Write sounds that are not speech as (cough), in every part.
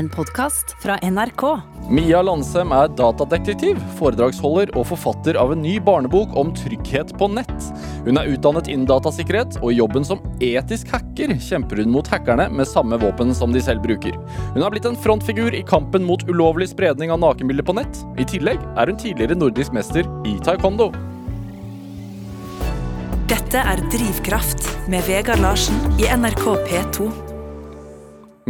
en podkast fra NRK. Mia Landsem er datadetektiv, foredragsholder og forfatter av en ny barnebok om trygghet på nett. Hun er utdannet innen datasikkerhet, og i jobben som etisk hacker kjemper hun mot hackerne med samme våpen som de selv bruker. Hun har blitt en frontfigur i kampen mot ulovlig spredning av nakenbilder på nett. I tillegg er hun tidligere nordisk mester i taekwondo. Dette er Drivkraft med Vegard Larsen i NRK P2.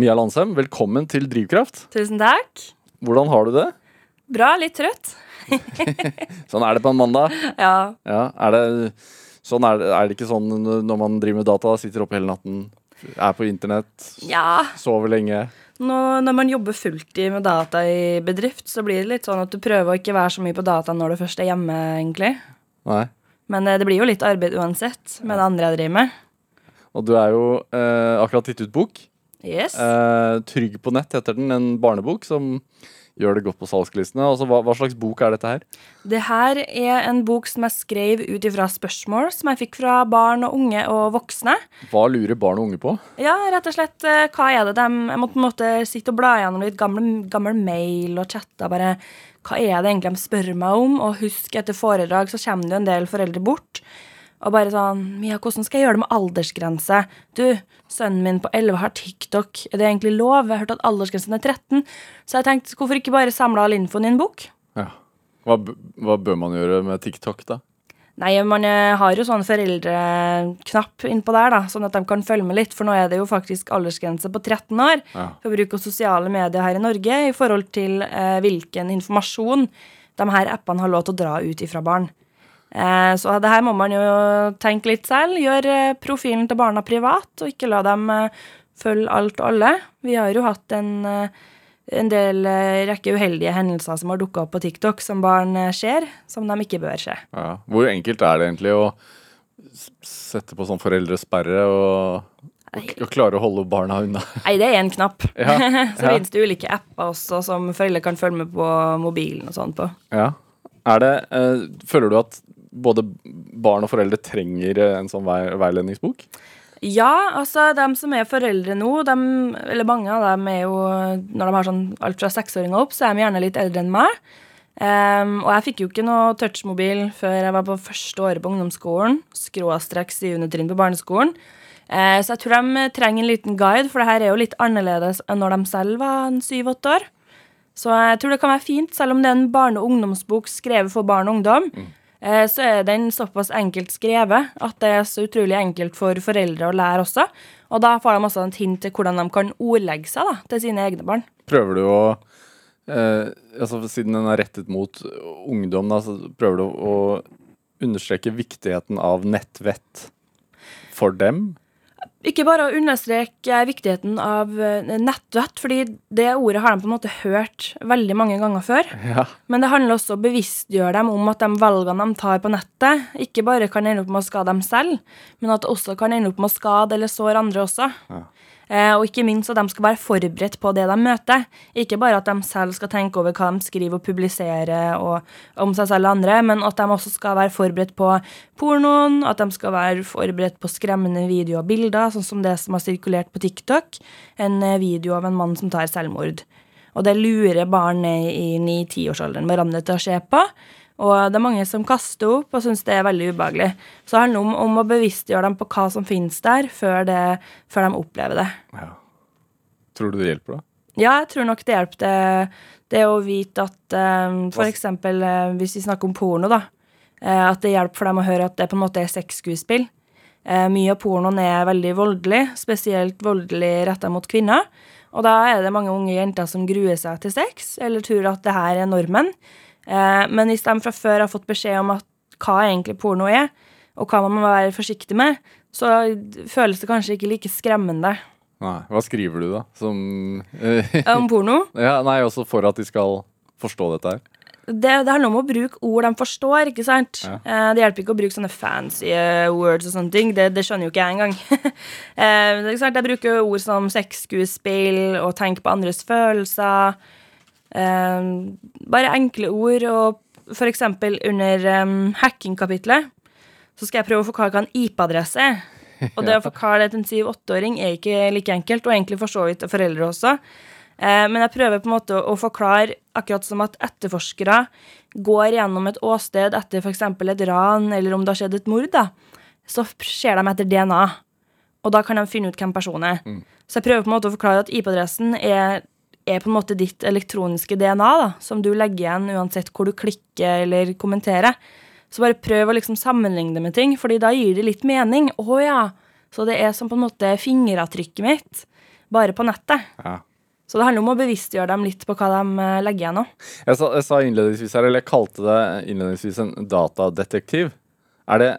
Mia Landsheim, velkommen til Drivkraft. Tusen takk. Hvordan har du det? Bra, litt trøtt. (laughs) Sånn er det på en mandag. Ja. Ja, er det, sånn er, det, er det ikke sånn når man driver med data, sitter oppe hele natten, er på internett, ja. sover lenge? Nå, når man jobber fulltid med data i bedrift, så blir det litt sånn at du prøver å ikke være så mye på data når du først er hjemme, egentlig. Nei. Men eh, det blir jo litt arbeid uansett med det andre jeg driver med. Og du er jo eh, akkurat gitt ut bok. Yes. Eh, Trygg på nett heter den, en barnebok som gjør det godt på salgslistene. Altså, hva, hva slags bok er dette her? Det her er en bok som jeg skrev ut ifra spørsmål som jeg fikk fra barn og unge og voksne. Hva lurer barn og unge på? Ja, rett og slett, eh, hva er det de Jeg måtte måte sitte og bla gjennom litt gammel, gammel mail og chatta. Bare hva er det egentlig de spør meg om? Og husk, etter foredrag så kommer det jo en del foreldre bort. Og bare sånn Mia, hvordan skal jeg gjøre det med aldersgrense? Du, sønnen min på 11 har TikTok. Er det egentlig lov? Jeg har hørt at aldersgrensen er 13. Så jeg tenkte, hvorfor ikke bare samle all infoen i en bok? Ja. Hva, hva bør man gjøre med TikTok, da? Nei, man eh, har jo sånn foreldreknapp innpå der, da, sånn at de kan følge med litt. For nå er det jo faktisk aldersgrense på 13 år Ja. for bruk av sosiale medier her i Norge i forhold til eh, hvilken informasjon de her appene har lov til å dra ut ifra barn. Eh, så det her må man jo tenke litt selv. Gjøre eh, profilen til barna privat, og ikke la dem eh, følge alt og alle. Vi har jo hatt en, en del rekke uheldige hendelser som har dukka opp på TikTok, som barn ser, som de ikke bør se. Ja. Hvor enkelt er det egentlig å sette på sånn foreldresperre og, og, og klare å holde barna unna? (laughs) Nei, det er én knapp. Ja, (laughs) så finnes det ulike apper også som foreldre kan følge med på mobilen og sånn på. Ja. Er det, eh, føler du at både barn og foreldre trenger eh, en sånn vei, veiledningsbok? Ja, altså de som er foreldre nå, de, eller mange av dem er jo Når de har sånn alt fra seksåringer opp, så er de gjerne litt eldre enn meg. Um, og jeg fikk jo ikke noe touchmobil før jeg var på første året på ungdomsskolen. Skråstreks i undertrinn på barneskolen. Uh, så jeg tror de trenger en liten guide, for det her er jo litt annerledes enn når de selv var syv-åtte år. Så jeg tror det kan være fint, selv om det er en barne- og ungdomsbok skrevet for barn og ungdom. eh, Så er den såpass enkelt skrevet at det er så utrolig enkelt for foreldre å lære også. Og da får de også et hint til hvordan de kan ordlegge seg da, til sine egne barn. Prøver du å eh, altså Siden den er rettet mot ungdom, da, så prøver du å understreke viktigheten av nettvett for dem? Ikke bare å understreke viktigheten av eh, nettvett, fordi det ordet har de på en måte hørt veldig mange ganger før. Ja. Men det handler også om å bevisstgjøre dem om at de valgene de tar på nettet, ikke bare kan ende opp med å skade dem selv, men at det også kan ende opp med å skade eller såre andre også. Ja. Eh, og ikke minst at de skal være forberedt på det de møter. Ikke bare at de selv skal tenke over hva de skriver og publiserer og, om seg selv og andre, men at de også skal være forberedt på pornoen, at de skal være forberedt på skremmende videoer og bilder, sånn som det som har sirkulert på TikTok. En eh, video av en mann som tar selvmord. Og det lurer barn i 9-10-årsalderen hverandre til å se på. Og det er mange som kaster opp og syns det er veldig ubehagelig. Så det handler om, om å bevisstgjøre dem på hva som finnes der, før, det, før de opplever det. ja. Tror du det hjelper, da? Ja, jeg tror nok det hjelper det, det å vite at eh, for eksempel eh, hvis vi snakker om porno, da. eh, at det hjelper for dem å høre at det på en måte er sexskuespill. Eh, mye av pornoen er veldig voldelig, spesielt voldelig retta mot kvinner. Og da er det mange unge jenter som gruer seg til sex, eller tror at det her er normen. Eh, men hvis de fra før har fått beskjed om at hva egentlig porno er, og hva man må være forsiktig med, så føles det kanskje ikke like skremmende Nei. Hva skriver du, da? Som eh, om porno. (laughs) ja, Nei, også for at de skal forstå dette her. det, det handler om å bruke ord de forstår, ikke sant? Ja. Eh, det hjelper ikke å bruke sånne fancy words og sånne ting. Det, det skjønner jo ikke jeg engang. (laughs) eh? Jeg bruker ord som sexskuespill og tenk på andres følelser. Eh, bare enkle ord, og eksempel under um, hacking-kapitlet så skal jeg prøve å forklare hva en IP-adresse er. (laughs) Og det å forklare det til en 7-8-åring er ikke like enkelt, og egentlig for så vidt foreldre også. Eh, men jeg prøver på en måte å forklare, akkurat som at etterforskere går gjennom et åsted etter f.eks. et ran, eller om det har skjedd et mord, da, så ser de etter DNA. Og da kan de finne ut hvem personen er. Så jeg prøver på en måte å forklare at IP-adressen er, er på en måte ditt elektroniske DNA, da, som du legger igjen uansett hvor du klikker eller kommenterer. Så bare prøv å liksom sammenligne det med ting, fordi da gir det litt mening. Å ja. Så det er som på en måte fingeravtrykket mitt, bare på nettet. Ja. Så det handler om å bevisstgjøre dem litt på hva de eh, legger igjen nå. Jeg sa, jeg sa innledningsvis her, eller jeg kalte det innledningsvis en datadetektiv. Er det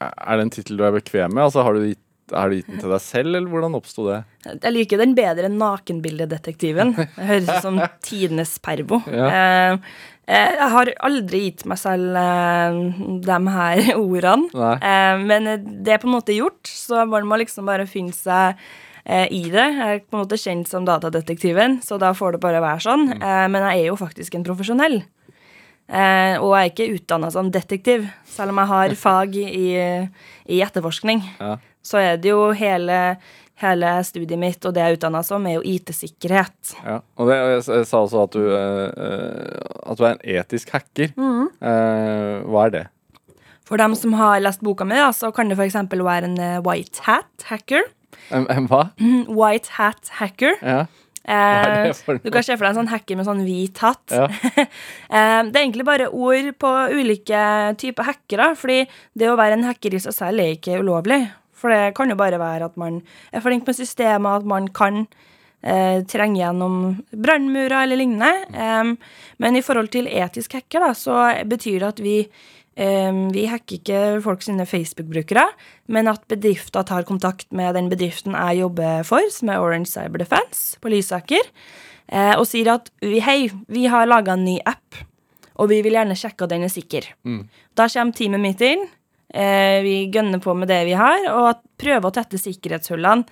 Er det en tittel du er bekvem med? Altså, har du gitt, har du gitt den til deg selv, eller hvordan oppsto det? Jeg liker den bedre enn nakenbildedetektiven. Det høres ut som tidenes pervo. Eh, eh, jeg har aldri gitt meg selv eh, de her ordene, Nei. men det er på en måte gjort, så man må liksom bare finne seg i det. Jeg er på en måte kjent som datadetektiven, så da får det bare være sånn. Eh, men jeg er jo faktisk en profesjonell. Eh, og jeg er ikke utdanna som detektiv, selv om jeg har fag i, i etterforskning. Ja. Så er det jo hele, hele studiet mitt og det jeg er utdanna som, er jo IT-sikkerhet. Ja. Og det, jeg, sa også at du, eh, at du er en etisk hacker. Eh, hva er det? For dem som har lest boka mi, så kan det f.eks. være en eh, white hat hacker. En, en hva? White hat hacker. Ja. Eh, du kan se for deg en sånn hacker med sånn hvit hatt. Ja. (laughs) eh, det er egentlig bare ord på ulike typer hackere, fordi det å være en hacker i seg selv er ikke ulovlig. For det kan jo bare være at man er flink med systemet, at man kan eh, trenge gjennom brannmurer eller lignende. Um, men i forhold til etisk hacker, da, så betyr det at vi vi hacker ikke folk sine Facebook-brukere, men at bedrifter tar kontakt med den bedriften jeg jobber for, som er Orange Cyber Defense på Lysaker, eh, og sier at vi, hei, vi har laga en ny app, og vi vil gjerne sjekke at den er sikker. Da kommer teamet mitt inn, vi gønner på med det vi har, og prøver å tette sikkerhetshullene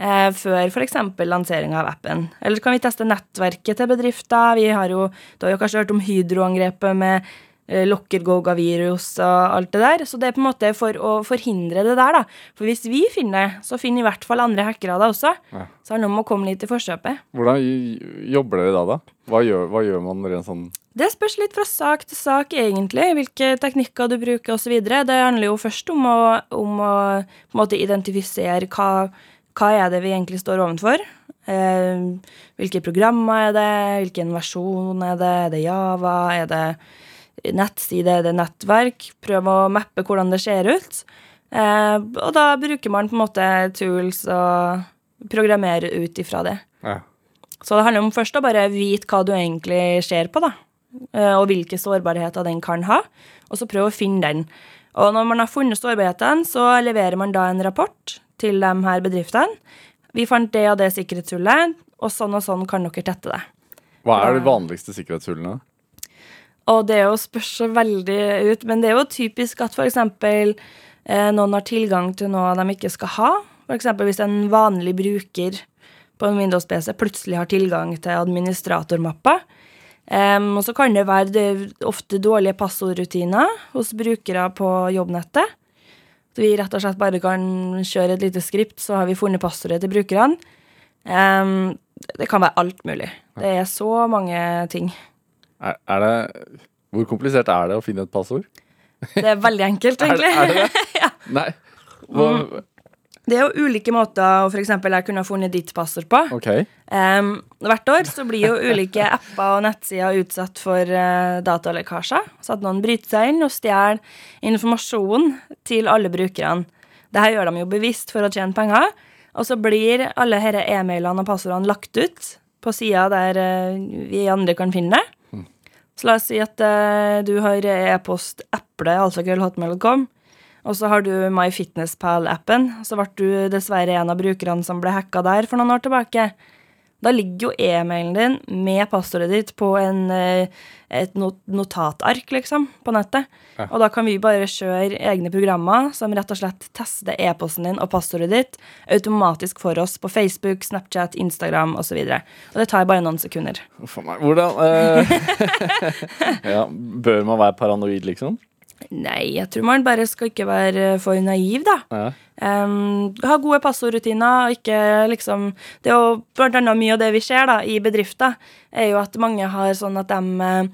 eh, før f.eks. lansering av appen. Eller kan vi teste nettverket til bedrifter. Vi har jo, Du har jo kanskje hørt om Hydro-angrepet med eh, Locker-Goga-virus og alt det der. Så det er på en måte for å forhindre det der, da. For hvis vi finner det, så finner i hvert fall andre hackere det også. Ja. Så det handler om å komme litt i forkjøpet. Hvordan jobber dere da, da? Hva gjør, hva gjør man rent sånn Det spørs litt fra sak til sak, egentlig, hvilke teknikker du bruker osv. Det handler jo først om å, om å måte identifisere hva, hva er det vi egentlig står ovenfor. Eh, hvilke programmer er det, hvilken versjon er det, er det Java, er det nettside, er det nettverk? Prøve å mappe hvordan det ser ut. Eh, og da bruker man på en måte tools og programmerer ut ifra det. ja. Så det handler om først å bare vite hva du egentlig ser på, da. Eh, Og hvilke sårbarheter den kan ha. Og så prøve å finne den. Og når man har funnet sårbarhetene, så leverer man da en rapport til de her bedriftene. Vi fant det og det sikkerhetshullet, og sånn og sånn kan dere tette det. Hva er de vanligste sikkerhetshullene? Og det jo spørs så veldig ut, men det er jo typisk at f.eks. Eh, noen har tilgang til noe de ikke skal ha. F.eks. hvis en vanlig bruker på en Windows-PC plutselig har tilgang til administratormappa. Um, og så kan det være det, ofte dårlige passordrutiner hos brukere på jobbnettet. Så vi rett og slett bare kan kjøre et lite skript, så har vi funnet passordet til brukerne. Um, det kan være alt mulig. Det er så mange ting. Er, er det Hvor komplisert er det å finne et passord? Det er veldig enkelt, (laughs) Er, egentlig. er det det? (laughs) ja. Nei. Hva, Det er jo ulike måter å eksempel jeg kunne ha funnet ditt passord på. OK. Um, hvert år så blir jo ulike apper og nettsider utsatt for uh, datalekkasjer. Så at noen bryter seg inn og stjeler informasjon til alle brukerne. Dette gjør de jo bevisst for å tjene penger. Og så blir alle disse e-mailene og passordene lagt ut på sida der uh, vi andre kan finne det. Så la oss si at eh, du har e-post eple, altså hotmail.com. Og så har du MyFitnessPal-appen. Så ble du dessverre en av brukerne som ble hacka der for noen år tilbake. Da ligger jo e-mailen din med passordet ditt på en, eh, et notatark, liksom, på nettet. Ja. Og da kan vi bare kjøre egne programmer som rett og slett tester e-posten din og passordet ditt automatisk for oss på Facebook, Snapchat, Instagram osv. Og, så og det tar bare noen sekunder. Hvordan uh... (laughs) ja, Bør man være paranoid, liksom? Nei, jeg tror man bare skal ikke være for naiv, da. Ja. Um, ha gode passordrutiner. og Ikke liksom Det er jo blant annet mye av det vi ser da i bedrifter, er jo at mange har sånn at de eh,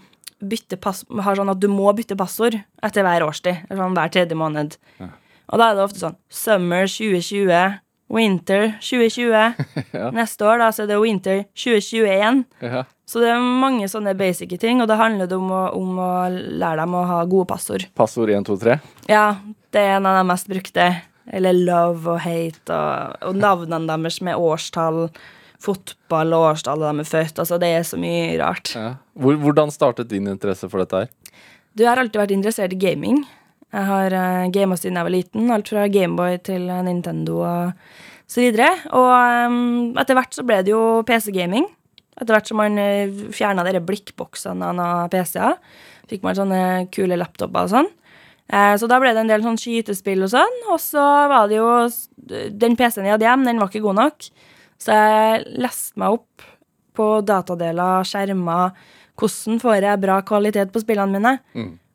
bytter pass, har sånn at du må bytte passord etter hver årstid. Sånn hver tredje måned. Og da er det ofte sånn Summer 2020, Winter 2020. (laughs) Neste år da, så er det Winter 2021. Ja. Så det er mange sånne basic ting, og det handler om å, om å lære dem å ha gode passord. Passord 1, 2, 3. Ja, det er en av de mest brukte. Eller love og hate, og, og navnene deres med årstall, fotball og årstallet de er født. Altså, det er så mye rart. Ja. Hvordan startet din interesse for dette her? Du har alltid vært interessert i gaming. Jeg har uh, gama siden jeg var liten. Alt fra Gameboy til eh, Nintendo og så videre. Og um, etter hvert så ble det jo PC-gaming. Etter hvert som man uh, fjerna dere blikkboksene av PC-er, fikk man sånne kule laptoper og sånn. Eh, så da ble det en del sånn skytespill og sånn. Og så var det jo Den PC-en jeg hadde hjemme, den var ikke god nok. Så jeg leste meg opp på datadeler, skjermer. Hvordan får jeg bra kvalitet på spillene mine?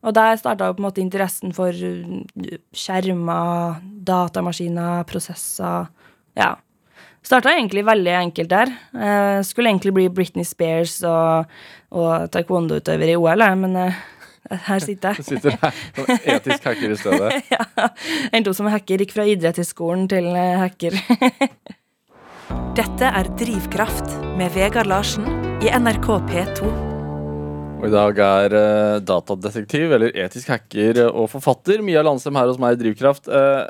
Og der starta på en måte interessen for uh, skjermer, datamaskiner, prosesser. Ja. Starta egentlig veldig enkelt der. Jeg skulle egentlig bli Britney Spears og, og taekwondo-utøver i OL, men eh, (laughs) her sitter Du jeg. sitter her som etisk hacker i stedet. (laughs) ja. Endte opp som hacker. Gikk fra idrettshøyskolen til eh, hacker. (laughs) Dette er Drivkraft med Vegard Larsen i NRK P2. Og i dag er uh, datadetektiv, eller etisk hacker og forfatter Mia Landsem her hos meg i Drivkraft. Uh,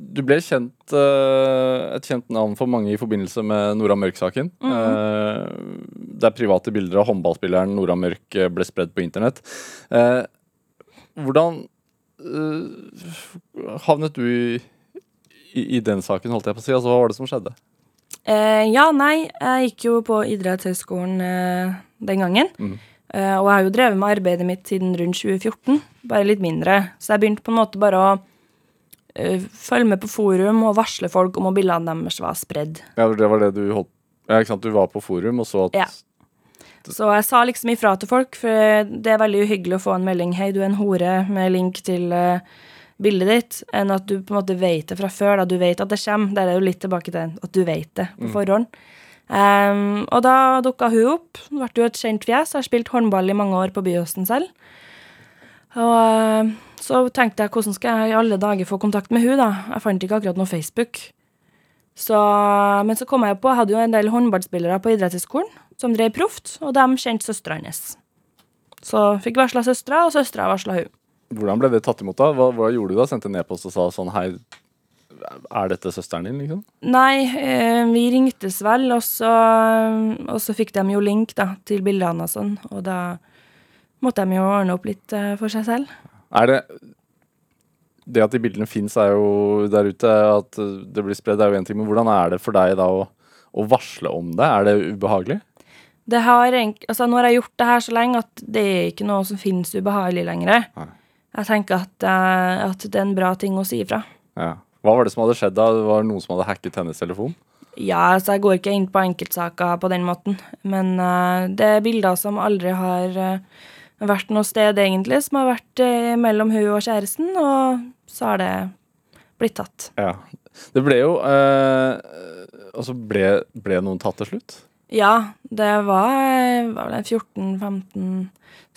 du ble kjent, uh, et kjent navn for mange i forbindelse med Nora Mørk-saken. eh, der private bilder av håndballspilleren Nora Mørk eh, ble spredd på internett. Eh, hvordan eh, havnet du i, i, i den saken, holdt jeg på å si? Altså, hva var det som skjedde? Eh, ja, nei, jeg gikk jo på idrettshøyskolen eh, den gangen. Eh, og jeg har jo drevet med arbeidet mitt siden rundt 2014, bare litt mindre. Så jeg begynte på en måte bare å eh, følge med på forum og varsle folk om at bildene deres var spredd. Ja, det var det du holdt ja, ikke sant? Du var på forum og så at Ja. Så jeg sa liksom ifra til folk, for det er veldig uhyggelig å få en melding 'Hei, du er en hore', med link til eh, bildet ditt, enn at du på en måte vet det fra før. da Du vet at det kommer. Der er jo litt tilbake til at du vet det på forhånd. Em, og da dukka hun opp. Hun ble jo et kjent fjes. Har spilt håndball i mange år på Byåsen selv. Og eh, så tenkte jeg hvordan skal jeg i alle dager få kontakt med hun da? Jeg fant ikke akkurat noe Facebook. Så, men så kom jeg på, jeg hadde jo en del håndballspillere på idrettshøyskolen som drev proft, og de kjente søstera hennes. Så fikk varsla søstera, og søstera varsla hun. Hvordan ble det tatt imot da? Hva, hva gjorde du da? Sendte en e-post og sa sånn Hei, er dette søsteren din, liksom? Nei, eh, vi ringtes vel, og så, og så fikk de jo link da, til bildene og sånn, og da måtte de jo ordne opp litt eh, for seg selv. Er det Det at de bildene fins, er jo der ute. At det blir spredd, er jo én ting. Men hvordan er det for deg da å, å varsle om det? Er det ubehagelig? Det har, altså, nå har jeg gjort det her så lenge at det er ikke noe som finnes ubehagelig lenger. Nei. Jeg tenker at, eh, at det er en bra ting å si ifra. Ja. Hva var det som hadde skjedd da? Det var noen som hadde hacket hennes telefon? Ja, altså jeg går ikke inn på enkeltsaker på den måten. Men uh, det er bilder som aldri har uh, vært noe sted, egentlig. Som har vært uh, mellom hun og kjæresten, og så har det blitt tatt. Ja. Det ble jo eh, Altså, ble, ble noen tatt til slutt? Ja, det var, var 14-15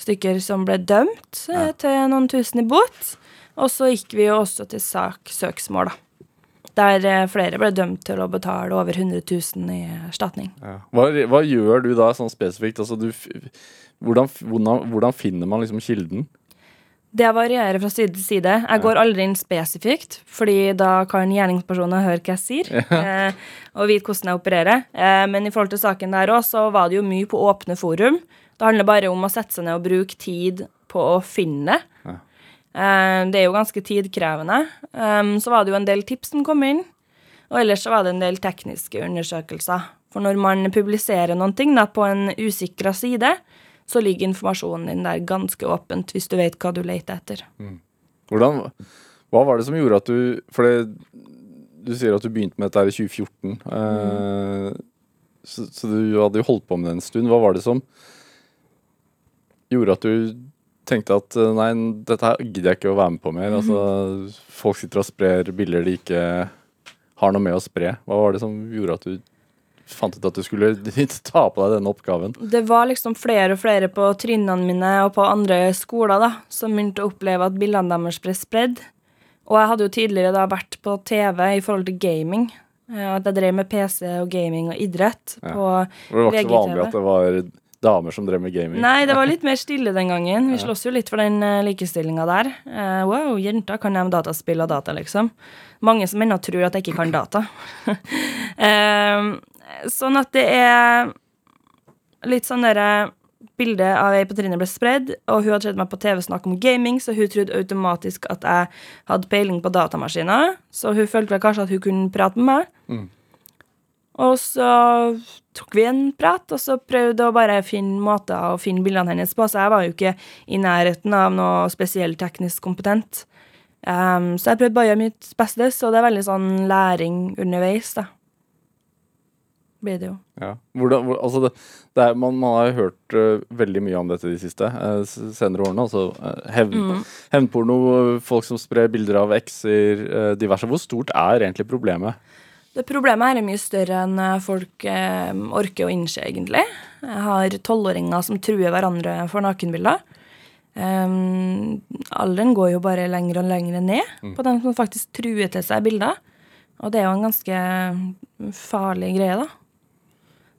stykker som ble dømt ja. til noen tusen i bot. Og så gikk vi jo også til sak, søksmål, da. Der eh, flere ble dømt til å betale over 100 000 i erstatning. Hva, hva gjør du da sånn spesifikt? Altså, du, hvordan, hvordan, hvordan finner man liksom kilden? Det varierer fra side til side. Jeg går aldri inn spesifikt, fordi da kan gjerningspersoner høre hva jeg sier, ja. (laughs) og vite hvordan jeg opererer. Eh, men i forhold til saken der òg, så var det jo mye på åpne forum. Det handler bare om å sette seg ned og bruke tid på å finne det. Eh, det er jo ganske tidkrevende. Så var det jo en del tips som kom inn, og ellers så var det en del tekniske undersøkelser. For når man publiserer noen ting da, på en usikra side, så ligger informasjonen din der ganske åpent, hvis du vet hva du leter etter. Hvordan, hva var det som gjorde at du For det, du sier at du begynte med dette her i 2014. eh, så, så du hadde jo holdt på med det en stund. Hva var det som gjorde at du tenkte at eh, nei, dette her gidder jeg ikke å være med på mer. Altså, folk sitter og sprer bilder de ikke har noe med å spre. Hva var det som gjorde at du fant ut at du skulle (laughs) ta på deg denne oppgaven? Det var liksom flere og flere på trinnene mine og på andre skoler da, som begynte å oppleve at bildene deres ble spredd. Og jeg hadde jo tidligere da vært på TV i forhold til gaming. Eh, At jeg drev med PC og gaming og idrett Ja. på VGTV. det var ikke så vanlig at det var damer som drev med gaming. Nei, det var litt (laughs) mer stille den gangen. Vi slåss jo litt for den uh, likestillinga der. Uh, wow, jenter kan de dataspill og data, liksom. Mange som ennå tror at jeg ikke kan data. uh, (laughs) sånn at det er litt sånn derre Bildet av ei på trinnet ble spredd, og hun hadde sett meg på TV snakke om gaming, så hun trodde automatisk at jeg hadde peiling på datamaskiner. Så hun følte vel kanskje at hun kunne prate med meg. Mm. Og så tok vi en prat, og så prøvde å bare finne måter å finne bildene hennes på. Så jeg var jo ikke i nærheten av noe spesielt teknisk kompetent. Um, så jeg prøvde bare å gjøre mitt beste, så det er veldig sånn læring underveis, da. Blir det jo. Ja. Hvordan, hvor, altså det, det er, man, man har jo hørt uh, veldig mye om dette de siste uh, senere årene. Altså uh, hevn, hevnporno, øh, folk som sprer bilder av ekser, eh, diverse. Hvor stort er egentlig problemet? Det problemet her er mye større enn eh, folk eh, orker å innse, egentlig. Jeg har tolvåringer som truer hverandre for nakenbilder. Um, alderen går jo bare lenger og lenger ned på dem som faktisk truer til seg bilder. Og det er jo en ganske farlig greie, da.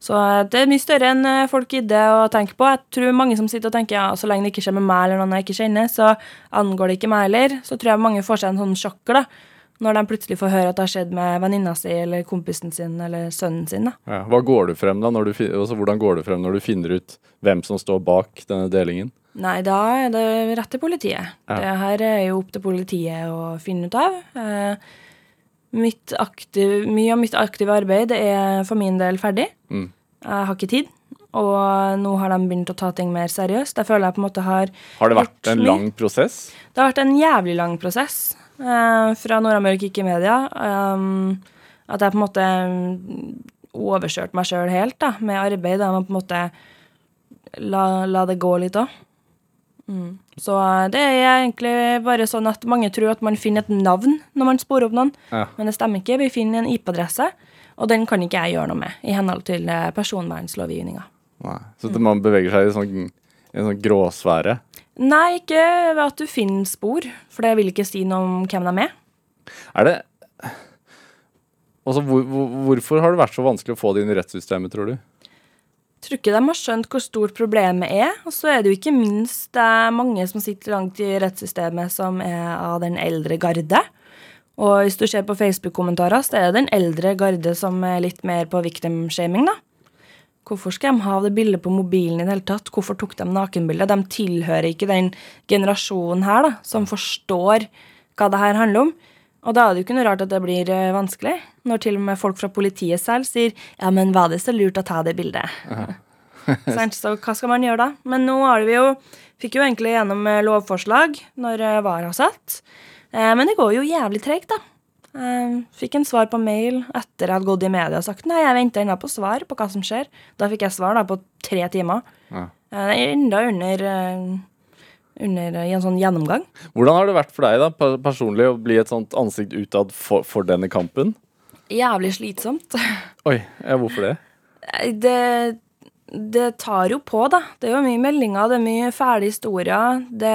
Så eh, det er mye større enn eh, folk gidder å tenke på. Jeg tror mange som sitter og tenker ja, så lenge det ikke skjer med meg eller noen jeg ikke kjenner, så angår det ikke meg heller. Så tror jeg mange får seg en sånn sjokker, da. Når de plutselig får høre at det har skjedd med venninna si eller kompisen sin eller sønnen sin. Ja. Hva går du frem da? Du, altså, hvordan går du frem når du finner ut hvem som står bak denne delingen? Nei, da er det rett til politiet. Ja. Det her er jo opp til politiet å finne ut av. Eh, mitt aktiv, mye av mitt aktive arbeid er for min del ferdig. Mm. Jeg har ikke tid. Og nå har de begynt å ta ting mer seriøst. Jeg føler jeg på en måte har Har det vært en lang prosess? Det har vært en jævlig lang prosess fra Nord-Amerika Ikke media. Um, at jeg på en måte mm, overkjørte meg sjøl helt da, med arbeid. Da må på en måte la, la det gå litt òg. Mm. Så eh, det er egentlig bare sånn at mange tror at man finner et navn når man sporer opp noen, Ja. men det stemmer ikke. Vi finner en IP-adresse, og den kan ikke jeg gjøre noe med i henhold til eh, personvernlovgivninga. Så mm. man beveger seg i sånn, en sånn gråsfære? Nei, ikke ved at du finner spor, for det vil ikke si noe om hvem de er. Er det Altså, hvor, hvor, hvorfor har det vært så vanskelig å få det inn i rettssystemet, tror du? tror ikke de har skjønt hvor stort problemet er. Og så er det jo ikke minst det er mange som sitter langt i rettssystemet som er av den eldre garde. Og hvis du ser på Facebook-kommentarer, så er det den eldre garde som er litt mer på victim-shaming, da. Hvorfor skal de ha det bildet på mobilen i det hele tatt? Hvorfor tok de nakenbildet? De tilhører ikke den generasjonen her, da, som forstår hva det her handler om. Og da er det jo ikke noe rart at det blir eh, vanskelig, når til og med folk fra politiet selv sier ja, men var det så lurt å ta det bildet? (laughs) (laughs) Så hva skal man gjøre da? Men nå har vi jo Fikk jo egentlig gjennom eh, lovforslag når eh, VAR har satt. Men det går jo jævlig tregt, da. Eh, Fikk en svar på mail etter jeg hadde gått i media og sagt nei, jeg venter ennå på svar på hva som skjer. Da fikk jeg svar da på tre timer. Ja. Eh, enda under, eh, under eh, i en sånn gjennomgang. Hvordan har det vært for deg da, personlig å bli et sånt ansikt utad for, for denne kampen? Jævlig slitsomt. (laughs) Oi, ja, hvorfor det? Det, det tar jo på, da. Det er jo mye meldinger, det er mye fæle historier. Det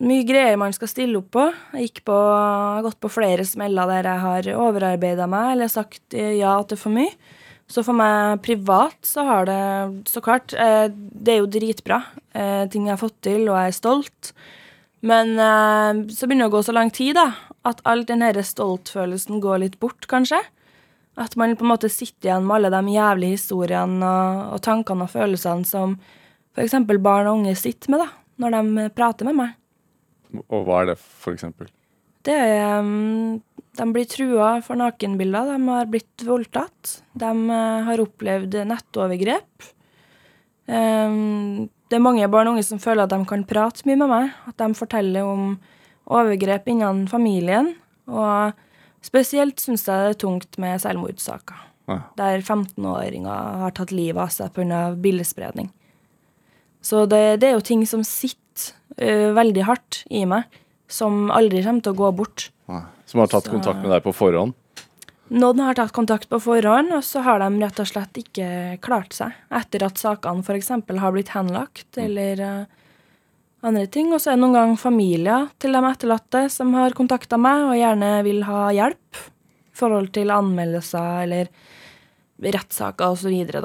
mye greier man skal stille opp på. Jeg gikk på, gått på flere smeller der jeg har overarbeida meg eller sagt eh, ja til for mye. Så for meg privat så har det Så klart, eh, det er jo dritbra. eh, Ting jeg har fått til, og jeg er stolt. Men eh, så begynner det å gå så lang tid, da, at all den her stoltfølelsen går litt bort, kanskje. At man på en måte sitter igjen med alle de jævlige historiene og, og tankene og følelsene som f.eks. barn og unge sitter med da, når de prater med meg. Og hva er det, for eksempel? Det er De blir trua for nakenbilder. De har blitt voldtatt. De eh, har opplevd nettovergrep. Det er mange barn og unge som føler at de kan prate mye med meg. At de forteller om overgrep innen familien. Og spesielt syns jeg det er tungt med selvmordssaker. Ja. Der 15-åringer har tatt livet av seg pga. bildespredning. Så det, det er jo ting som sitter eh, veldig hardt i meg, som aldri kommer til å gå bort. Som har tatt Så- kontakt med deg på forhånd? Noen har tatt kontakt på forhånd, og så har de rett og slett ikke klart seg etter at sakene f.eks. har blitt henlagt, eller uh, andre ting. Og så er det noen ganger familier til de etterlatte som har kontakta meg og gjerne vil ha hjelp i forhold til anmeldelser eller rettssaker osv.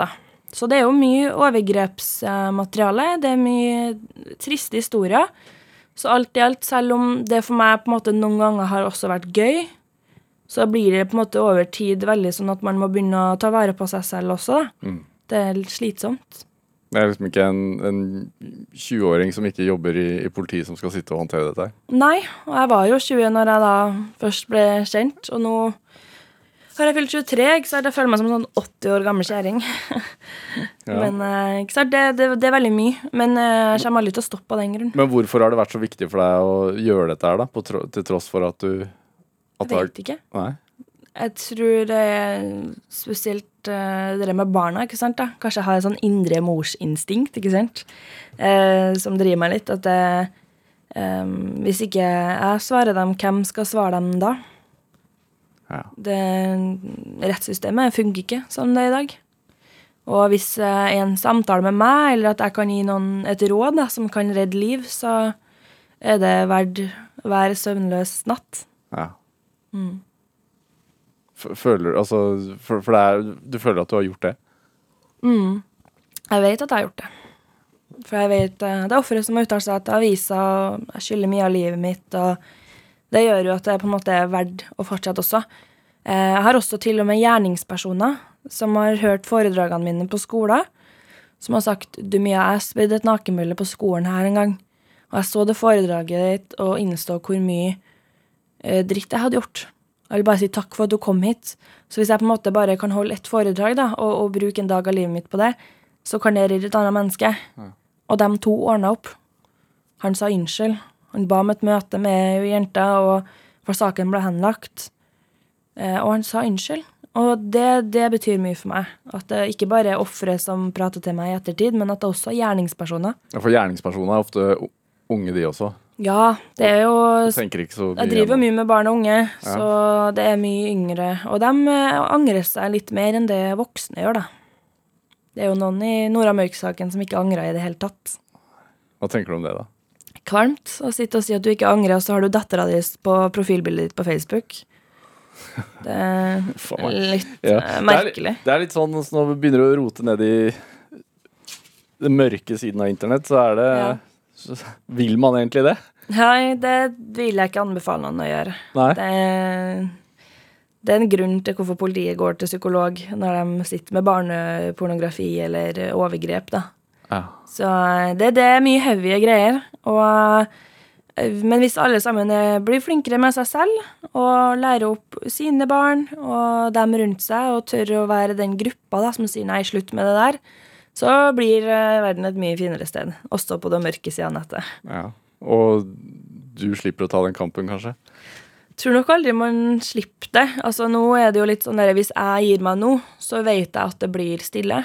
Så, det er jo mye overgrepsmateriale. Det er mye triste historier. Så alt i alt, selv om det for meg på en måte noen ganger har også vært gøy, så blir det på en måte over tid veldig sånn at man må begynne å ta vare på seg selv også. Mm. Det er litt slitsomt. Det er liksom ikke en, en 20-åring som ikke jobber i, i politiet som skal sitte og håndtere dette her. Nei, og jeg var jo 20 når jeg da først ble kjent, og nå har jeg fylt 23, ikke sant? Jeg føler meg som en sånn 80 år gammel kjerring. (laughs) Ja. Men eh, ikke sant? Det, det, det er veldig mye. Men eh, jeg kommer aldri til å stoppe av den grunn. Men hvorfor har det vært så viktig for deg å gjøre dette her, da? På tro, til tross for at du at Jeg vet ikke. Nei? Jeg tror det er spesielt uh, det med barna, ikke sant? da? Kanskje jeg har et sånn indre morsinstinkt, ikke sant? Uh, som driver meg litt. At det, um, hvis ikke jeg svarer dem, hvem skal svare dem da? Det, rettssystemet funker ikke som det er i dag. Og hvis eh, en samtale med meg, eller at jeg kan gi noen et råd da, som kan redde liv, så er det verdt hver søvnløs natt. ja. Mm. Føler Altså, for, for det er, du føler at du har gjort det? Mm. Jeg vet at jeg har gjort det. For jeg vet eh, Det er ofre som har uttalt seg til avisa, og jeg skylder mye av livet mitt, og det gjør jo at det på en måte er verdt å fortsette også. Eh, Jeg har også til og med gjerningspersoner som har hørt foredragene mine på skolen, som har sagt du Mia, jeg spydde et nakenmølle på skolen her en gang, og jeg så det foredraget ditt og innså hvor mye eh, dritt jeg hadde gjort. Jeg vil bare si takk for at du kom hit. Så hvis jeg på en måte bare kan holde ett foredrag da, og, og bruke en dag av livet mitt på det, så kan det redde et annet menneske. Og de to ordna opp. Han sa unnskyld. Han ba om et møte med jenta, og for saken ble henlagt. Eh, og han sa unnskyld. Og det, det betyr mye for meg. At det ikke bare er ofre som prater til meg i ettertid, men at det også er gjerningspersoner. Ja, For gjerningspersoner er ofte unge, de også. Ja, det er jo Jeg driver jo mye med barn og unge, så det er mye yngre. Og de eh, angrer seg litt mer enn det voksne gjør, da. Det er jo noen i Nora Mørk-saken som ikke angra i det hele tatt. Hva tenker du om det, da? Kvalmt å sitte og si at du ikke angrer, og så har du dattera di på profilbildet ditt på Facebook. Det er (laughs) litt Ja. merkelig. Det er, det er litt sånn når du begynner å rote ned i den mørke siden av internett, så er det Ja. så, Vil man egentlig det? Nei, det vil jeg ikke anbefale noen å gjøre. Det det er en grunn til hvorfor politiet går til psykolog når de sitter med barnepornografi eller overgrep, da. Ja. Så eh, det, det er mye heavy greier. Og, eh, men hvis alle sammen eh, blir flinkere med seg selv og lærer opp sine barn og dem rundt seg og tør å være den gruppa da, som sier nei, slutt med det der, så blir verden et mye finere sted. Også på det mørke sida av nettet. ja. Og du slipper å ta den kampen, kanskje? Tror nok aldri man slipper det. Altså Nå er det jo litt sånn der, Hvis jeg gir meg nå, så vet jeg at det blir stille.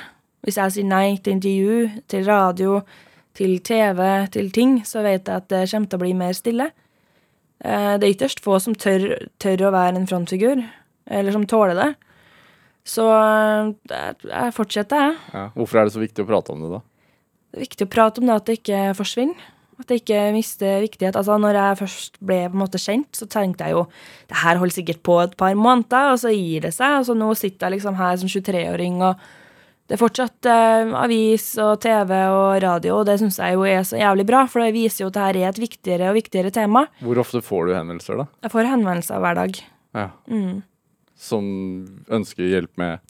Hvis jeg sier nei til intervju, til radio, til TV, til ting, så vet jeg at det kommer til å bli mer stille. Eh, Det er ytterst få som tør, tør å være en frontfigur, eller som tåler det. Så eh, jeg- jeg fortsetter, jeg. Ja. Hvorfor er det så viktig å prate om det, da? Det er viktig å prate om det at det ikke forsvinner. At det ikke mister viktighet. Altså, når jeg først ble på en måte kjent, så tenkte jeg jo det her holder sikkert på et par måneder, og så gir det seg. Og så nå sitter jeg liksom her som 23-åring, og det er fortsatt eh, avis og TV og radio, og det syns jeg jo er så jævlig bra, for det viser jo at dette er et viktigere og viktigere tema. Hvor ofte får du henvendelser, da? Jeg får henvendelser hver dag. Ja. Mm. Som ønsker hjelp med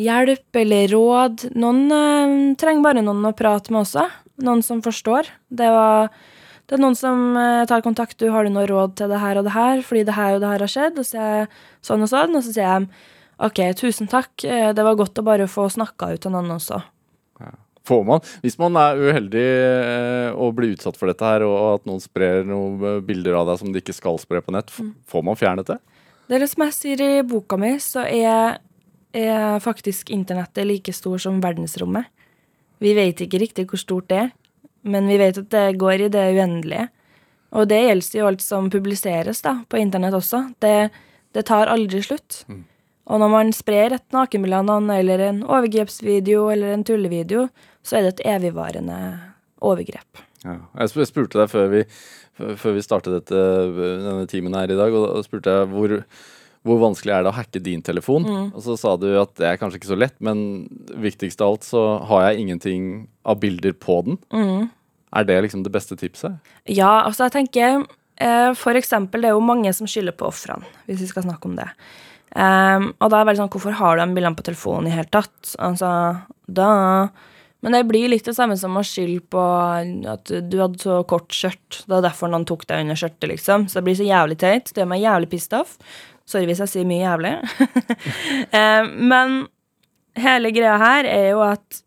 Hjelp eller råd. Noen eh, trenger bare noen å prate med også. Noen som forstår. Det, var, det er noen som eh, tar kontakt. Du, 'Har du noe råd til det her og det her?' Fordi det her og det her har skjedd. Og så sier jeg sånn og sånn. Og så sier jeg OK, tusen takk. Eh, Det var godt å bare få snakka ut til noen også. Får man, Hvis man er uheldig eh, og blir utsatt for dette her, og at noen sprer noen eh, bilder av deg som de ikke skal spre på nett, får man fjernet det? Det er det som jeg sier i boka mi, så er, er faktisk internettet like stor som verdensrommet. Vi vet ikke riktig hvor stort det er. men vi vet at det går i det uendelige. Og det gjelder jo alt som publiseres da, på internett også. Det, det tar aldri slutt. Og når man sprer et nakenbilde av noen, eller en overgrepsvideo eller en tullevideo, så er det et evigvarende overgrep. Ja. Jeg spurte deg før vi, før vi startet dette, denne timen her i dag, og da spurte jeg hvor, hvor vanskelig er det å hacke din telefon? Og så sa du at det er kanskje ikke så lett, men viktigst av alt så har jeg ingenting av bilder på den. Er det liksom det beste tipset? Ja, altså jeg tenker eh, For eksempel, det er jo mange som skylder på ofrene, hvis vi skal snakke om det. Ehm, og da er det veldig sånn, hvorfor har du de bildene på telefonen i hele tatt? Altså, da Men det blir litt det samme som å skylde på at du hadde så kort skjørt. Det er derfor noen tok deg under skjørtet, liksom. Så det blir så jævlig teit. Det gjør meg jævlig pissed off. Sorry hvis jeg sier mye jævlig. um, (laughs) men hele greia her er jo at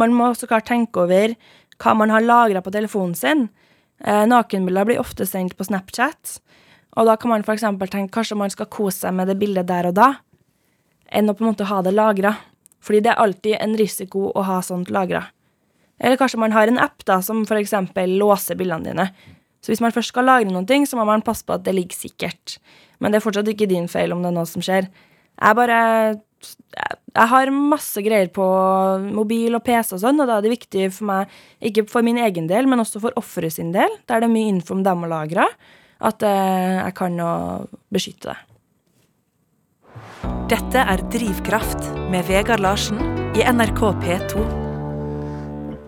man må så klart tenke over hva man har lagra på telefonen sin. Eh, nakenbilder blir ofte sendt på Snapchat, og da kan man f.eks. tenke kanskje man skal kose seg med det bildet der og da, enn å på en måte ha det lagra. Fordi det er alltid en risiko å ha sånt lagra. Eller kanskje man har en app da, som f.eks. låser bildene dine. Så hvis man først skal lagre noen ting, så må man passe på at det ligger sikkert. Men det er fortsatt ikke din feil om det er noe som skjer. Jeg bare Jeg har masse greier på mobil og PC og sånn, og da er det viktig for meg, ikke for min egen del, men også for offeret sin del, der det er mye info om dem å lagre, at eh, jeg kan å beskytte det. Dette er Drivkraft med Vegard Larsen i NRK P2.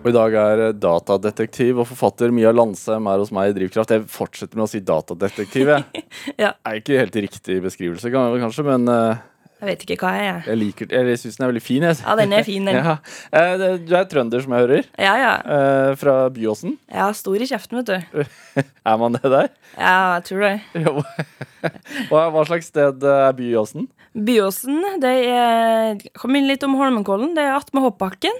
Og I dag er eh, datadetektiv og forfatter Mia Landsem er hos meg i Drivkraft. Jeg fortsetter med å si datadetektiv. Jeg. (laughs) Ja. Er ikke helt riktig beskrivelse, kanskje, men eh, Jeg vet ikke hva jeg er. jeg liker Jeg syns den er veldig fin. Jeg. Ja, den er fin, den. (laughs) Ja. Eh, Du er trønder, som jeg hører. Ja, ja. eh, Fra Byåsen. Har stor i kjeften, vet du. (laughs) Er man det der? Ja, jeg tror det. (laughs) Jo. hva, hva slags sted eh, er Byåsen? Byåsen, det er Kom inn litt om Holmenkollen. Det er attmed hoppbakken.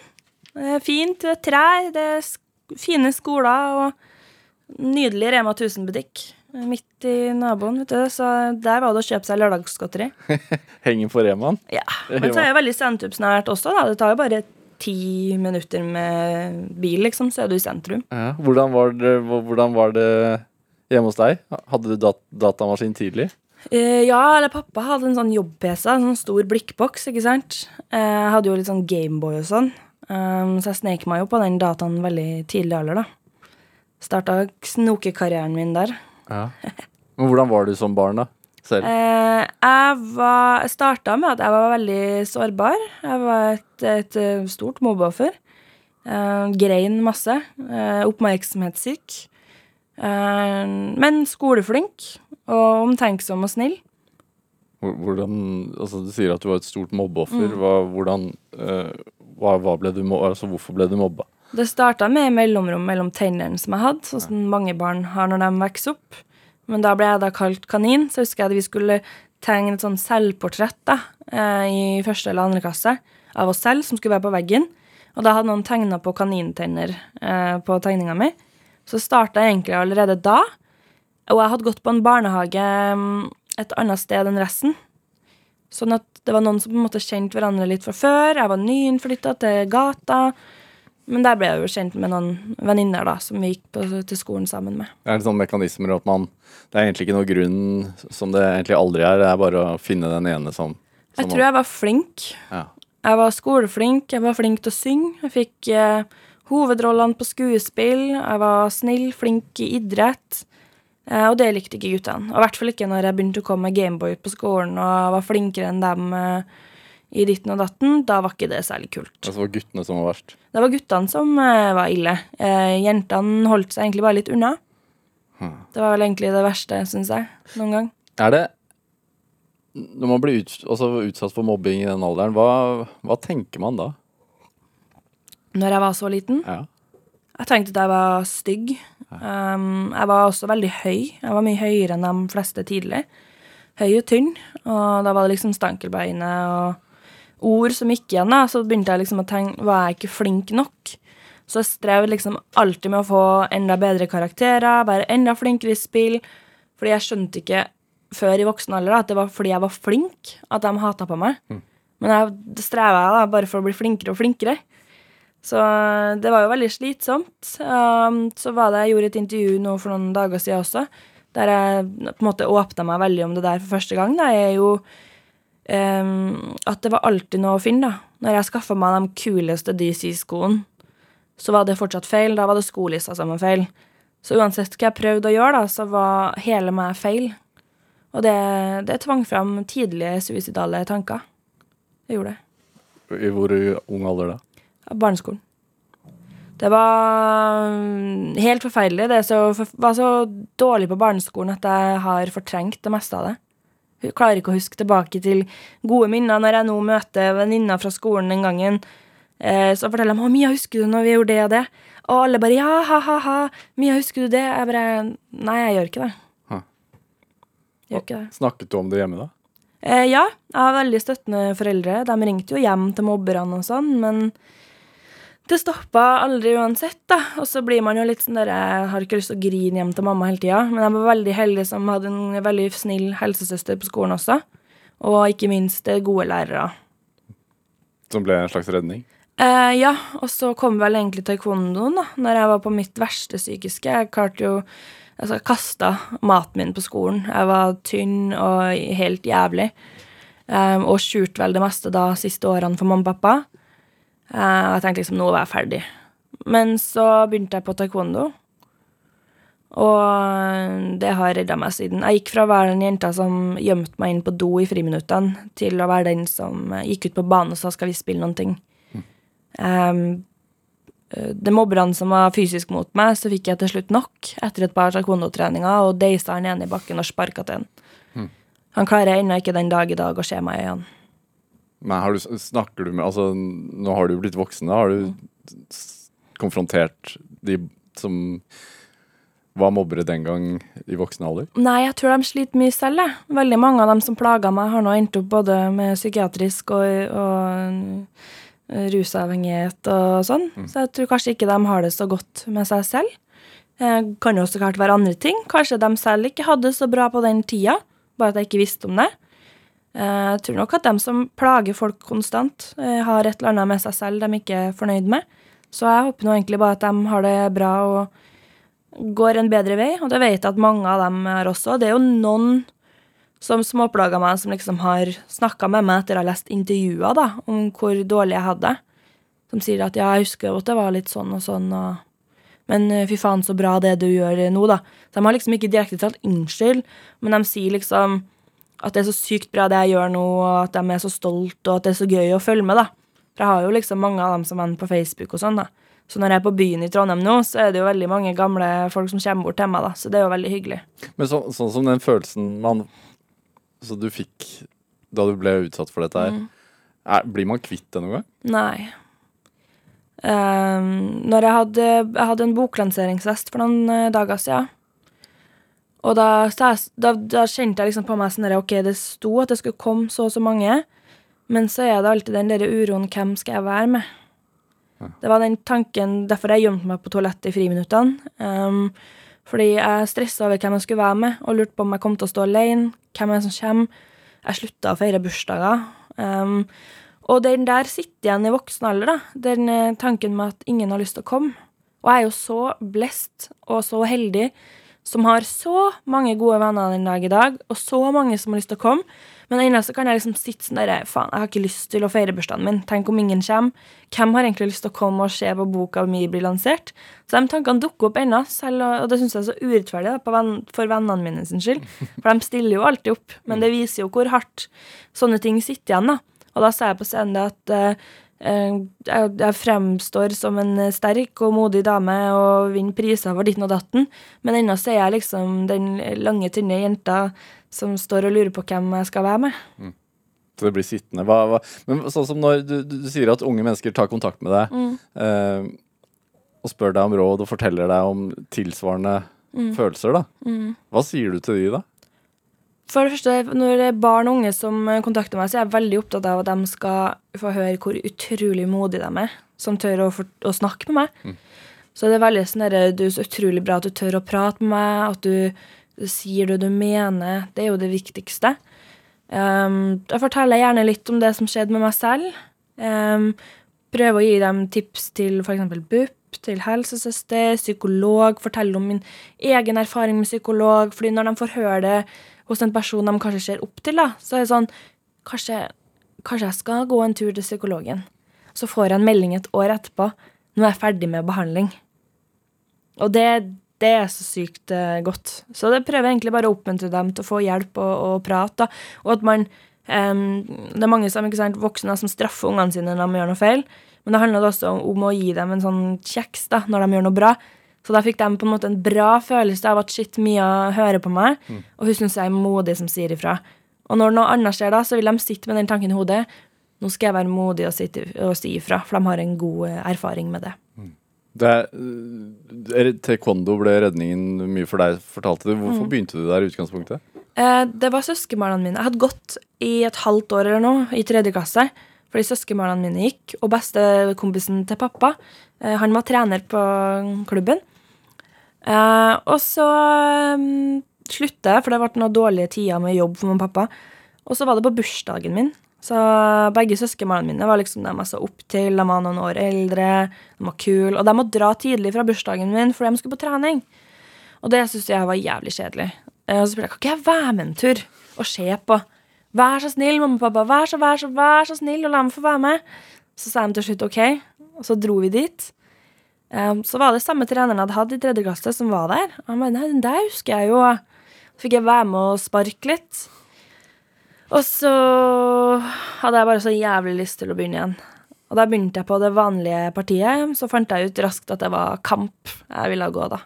Det er fint, det er trær, det er fine skoler og nydelig Rema 1000-butikk midt i naboen, vet du. Så der var det å kjøpe seg lørdagsgodteri. (laughs) Henger på Remaen? Ja. (laughs) Men så er det veldig sentrumsnært også, da. Det tar jo bare ti minutter med bil, liksom, så er du i sentrum. Ja. Hvordan, var det, hvordan var det hjemme hos deg? Hadde du dat datamaskin tidlig? Uh, ja, eller pappa hadde en sånn jobb-PC, en sånn stor blikkboks, ikke sant. Jeg Jeg hadde jo litt sånn Gameboy og sånn, um, så jeg snek meg jo på den dataen veldig tidlig alder, da. Starta snokekarrieren min der. Ja. Men hvordan var du som barn, da? Selv? Eh, jeg var starta med at jeg var veldig sårbar. Jeg var et, et eh, stort mobbeoffer. Eh, grein masse. Eh, oppmerksomhetssyk. Eh, men skoleflink og omtenksom og snill. Hvordan, altså Du sier at du var et stort mobbeoffer. Mm. Hva, hvordan, eh, hva, hva ble du, altså, hvorfor ble du mobba? Det starta med mellomrom mellom tennene som jeg hadde, sånn som mange barn har når de vokser opp. Men da ble jeg da kalt kanin, så husker jeg at vi skulle tegne et sånn selvportrett da, eh, i første eller andre klasse av oss selv, som skulle være på veggen. Og da hadde noen tegna på kanintenner eh, på tegninga mi. Så starta jeg egentlig allerede da. Og jeg hadde gått på en barnehage mm, et annet sted enn resten. Sånn at det var noen som på en måte kjente hverandre litt fra før. Jeg var nyinnflytta til gata. Men der ble jeg jo kjent med noen venninner da, som vi gikk på, til skolen sammen med. Det er litt sånn mekanismer at man Det er egentlig ikke noe grunn som det egentlig aldri er. Det er bare å finne den ene som, som Jeg tror jeg var flink. ja. Jeg var skoleflink, jeg var flink til å synge. Jeg fikk eh, hovedrollene på skuespill. Jeg var snill, flink i idrett. Eh, og det likte ikke guttene. Og i hvert fall ikke når jeg begynte å komme med Gameboy på skolen og var flinkere enn dem eh, i ditten og datten. Da var ikke det særlig kult. Altså, det var guttene som var verst. Det var guttene som uh, var ille. Uh, jentene holdt seg egentlig bare litt unna. Det var vel egentlig det verste, syns jeg, noen gang. Er det Når man blir ut, altså utsatt for mobbing i den alderen, hva, hva tenker man da? Når jeg var så liten. Ja. Jeg tenkte at jeg var stygg. Um, jeg var også veldig høy. Jeg var mye høyere enn de fleste tidlig. Høy og tynn. Og da var det liksom stankelbeinet og ord som gikk igjen. da, Så begynte jeg liksom å tenke Var jeg ikke flink nok? Så jeg strev liksom alltid med å få enda bedre karakterer, være enda flinkere i spill. Fordi jeg skjønte ikke før i voksen alder da, at det var fordi jeg var flink at de hata på meg. Men jeg streva da bare for å bli flinkere og flinkere. Så det var jo veldig slitsomt. Um, så var det, jeg gjorde et intervju nå for noen dager siden også, der jeg på en måte åpna meg veldig om det der for første gang. Da. Jeg er jo um, at det var alltid noe å finne, da. Når jeg skaffa meg de kuleste DC-skoene, så var det fortsatt feil. Da var det skolissa som var feil. Så uansett hva jeg prøvde å gjøre, da, så var hele meg feil. Og det, det tvang fram tidlige suicidale tanker. Det gjorde det. I hvor ung alder da? Barneskolen. Det var mm, helt forferdelig. Det så, var så dårlig på barneskolen at jeg har fortrengt det meste av det. Klarer ikke å huske tilbake til gode minner når jeg nå møter venninner fra skolen den gangen. Eh, så forteller de 'Å, Mia, husker du når vi gjorde det og det?' Og alle bare 'Ja, ha-ha-ha. Mia, husker du det?' Jeg bare Nei, jeg gjør ikke det. Hæ. Gjør ikke det. Snakket du om det hjemme da? Eh, ja, jeg har veldig støttende foreldre. De ringte jo hjem til mobberne og sånn, men det stoppa aldri uansett, da. Og så blir man jo litt sånn der Jeg har ikke lyst til å grine hjem til mamma hele tida, men jeg var veldig heldig som hadde en veldig snill helsesøster på skolen også. Og ikke minst eh, gode lærere. Som ble en slags redning? Eh, ja, og så kom vel egentlig taekwondoen, da, når jeg var på mitt verste psykiske. Jeg klarte jo Altså, kasta maten min på skolen. Jeg var tynn og helt jævlig. Um, og skjult vel det meste da siste årene for mamma og pappa. Uh, jeg tenkte liksom nå var jeg ferdig. Men så begynte jeg på taekwondo. Og det har redda meg siden. Jeg gikk fra å være den jenta som gjemte meg inn på do i friminuttene, til å være den som gikk ut på banen og sa 'skal vi spille noen ting'? Um, det mobberne som var fysisk mot meg, så fikk jeg til slutt nok etter et par taekwondo-treninger og deisa han ene i bakken og sparka til han. Mm. Han klarer ennå ikke den dag i dag å se meg i øynene. Men har du, snakker du med Altså, nå har du blitt voksen. da. Har du konfrontert de som var mobbere den gang i voksen alder? Nei, jeg tror de sliter mye selv, jeg. Veldig mange av dem som plager meg, har nå endt opp både med psykiatrisk og, og eh, rusavhengighet og sånn. Så jeg tror kanskje ikke de har det så godt med seg selv. Det kan jo også klart være andre ting. Kanskje de selv ikke hadde det så bra på den tida, bare at jeg ikke visste om det. Eh, Jeg tror nok at de som plager folk konstant, eh, har et eller annet med seg selv de ikke er fornøyd med. Så jeg håper nå egentlig bare at de har det bra og går en bedre vei, og det vet jeg at mange av dem har også. Det er jo noen som småplaga meg, som liksom har snakka med meg etter å ha lest intervjuer da, om hvor dårlig jeg hadde. Som sier at ja, jeg husker at det var litt sånn og sånn, og men eh, fy faen, så bra det du gjør nå, da. Så de har liksom ikke direkte talt unnskyld, men de sier liksom at det er så sykt bra det jeg gjør nå, og at de er så stolt, og at det er så gøy å følge med, da. For jeg har jo liksom mange av dem som venner på Facebook og sånn, da. Så når jeg er på byen i Trondheim nå, så er det jo veldig mange gamle folk som kommer bort til meg, da. Så det er jo veldig hyggelig. Men så, sånn som den følelsen man Så du fikk da du ble utsatt for dette her, er, blir man kvitt det noen gang? Nei. Um, når jeg hadde, jeg hadde en boklanseringsfest for noen eh, dager siden. Og da, da, da kjente jeg liksom på meg sånn at OK, det sto at det skulle komme så og så mange, men så er det alltid den der uroen hvem skal jeg være med? Det var den tanken, derfor jeg gjemte meg på toalettet i friminuttene. Um, fordi jeg stressa over hvem jeg skulle være med, og lurte på om jeg kom til å stå alene. Hvem er det som kommer? Jeg slutta å feire bursdager. Um, og den der sitter igjen i voksen alder, da. Den eh, tanken med at ingen har lyst til å komme. Og jeg er jo så blest og så heldig som har så mange gode venner den dag i dag, og så mange som har lyst til å komme. Men ennå så kan jeg liksom sitte sånn derre Faen, jeg har ikke lyst til å feire bursdagen min. Tenk om ingen kommer. Hvem har egentlig lyst til å komme og se på boka mi bli lansert? Så de tankene dukker opp ennå, og det syns jeg er så urettferdig da, for vennene mine sin skyld. For de stiller jo alltid opp, men det viser jo hvor hardt sånne ting sitter igjen, da. Og da sa jeg på scenen det at eh, jeg, jeg fremstår som en sterk og modig dame og vinner priser for ditten og datten, men ennå så er jeg liksom den lange, tynne jenta som står og lurer på hvem jeg skal være med. Så det blir sittende. Hva, hva, men sånn som når du, du, sier at unge mennesker tar kontakt med deg eh, og spør deg om råd og forteller deg om tilsvarende følelser, da. Hva sier du til de da? For det første, når det er barn og unge som eh, kontakter meg, så er jeg veldig opptatt av at de skal få høre hvor utrolig modige de er, som tør å, for, å snakke med meg. Så det er veldig sånn der, Du er så utrolig bra at du tør å prate med meg, at du, du sier det du mener. Det er jo det viktigste. Um, da forteller jeg gjerne litt om det som skjedde med meg selv. Um, prøver å gi dem tips til f.eks. BUP, til helsesøster, psykolog, fortelle om min egen erfaring med psykolog. fordi når de får høre det hos en person de kanskje ser opp til, da, så er det sånn Kanskje, kanskje jeg skal gå en tur til psykologen. Så får jeg en melding et år etterpå. Nå er jeg ferdig med behandling. Og det, det er så sykt eh, godt. Så det prøver jeg egentlig bare å oppmuntre dem til å få hjelp og, og prate. Og at man um, Det er mange som, ikke sant, voksne som straffer ungene sine når de gjør noe feil. Men det handler også om, om å gi dem en sånn kjeks da, når de gjør noe bra. Så da fikk de på en måte en bra følelse av at shit, Mia hører på meg, og hun syns jeg er modig som sier ifra. Og når noe annet skjer da, så vil de sitte med den tanken i hodet. Nå skal jeg være modig og, sitte, og si ifra, for de har en god eh, erfaring med det. Det er, eh, taekwondo ble redningen mye for deg, fortalte du. Hvorfor begynte du der i utgangspunktet? Eh, det var søskenbarna mine. Jeg hadde gått i et halvt år eller noe, i tredje klasse. Fordi søskenbarna mine gikk. Og bestekompisen til pappa, eh, han var trener på klubben. Eh, og så um, slutta jeg, for det ble noen dårlige tider med jobb for min pappa. Og så var det på bursdagen min. Så begge søskenbarna mine var liksom dem jeg så opp til. De var noen år eldre, de var kule. Og de måtte dra tidlig fra bursdagen min, fordi de skulle på trening. Og det syntes jeg var jævlig kjedelig. Eh, Og så spurte jeg kan ikke jeg være med en tur og se på. Vær så snill, mamma og pappa. Vær så, vær så, vær så snill, og la meg få være med. Så sa de til slutt OK, og så dro vi dit. Eh, Så var det samme treneren jeg hadde hatt i tredje klasse, som var der. Og han bare, nei, den der husker jeg jo. Så fikk jeg være med og sparke litt. Og så hadde jeg bare så jævlig lyst til å begynne igjen. Og da begynte jeg på det vanlige partiet. Så fant jeg ut raskt at det var kamp jeg ville gå, da.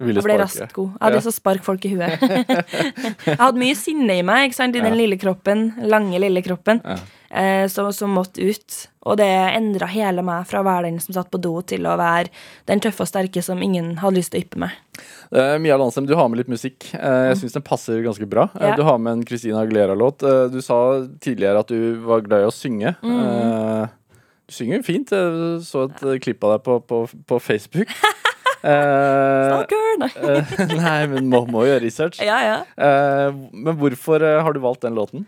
Ville Jeg ble raskt god. Jeg hadde Ja. lyst til å sparke folk i huet. (laughs) jeg hadde mye sinne i meg, ikke sant, i den lille kroppen, lange, lille kroppen, Ja. Eh, som, som måtte ut. Og det endra hele meg fra å være den som satt på do, til å være den tøffe og sterke som ingen hadde lyst til å yppe med. Uh, Mia Landsem, du har med litt musikk. Uh, jeg syns den passer ganske bra. Eh, Ja. Du har med en Christina Aguilera-låt. Uh, du sa tidligere at du var glad i å synge. Eh, du synger fint. Jeg så et eh, klipp av deg på, på, på Facebook. (laughs) Eh, Stalker! Nei. eh, (laughs) nei, men må, må gjøre research. Ja, ja. Eh, men hvorfor eh, har du valgt den låten?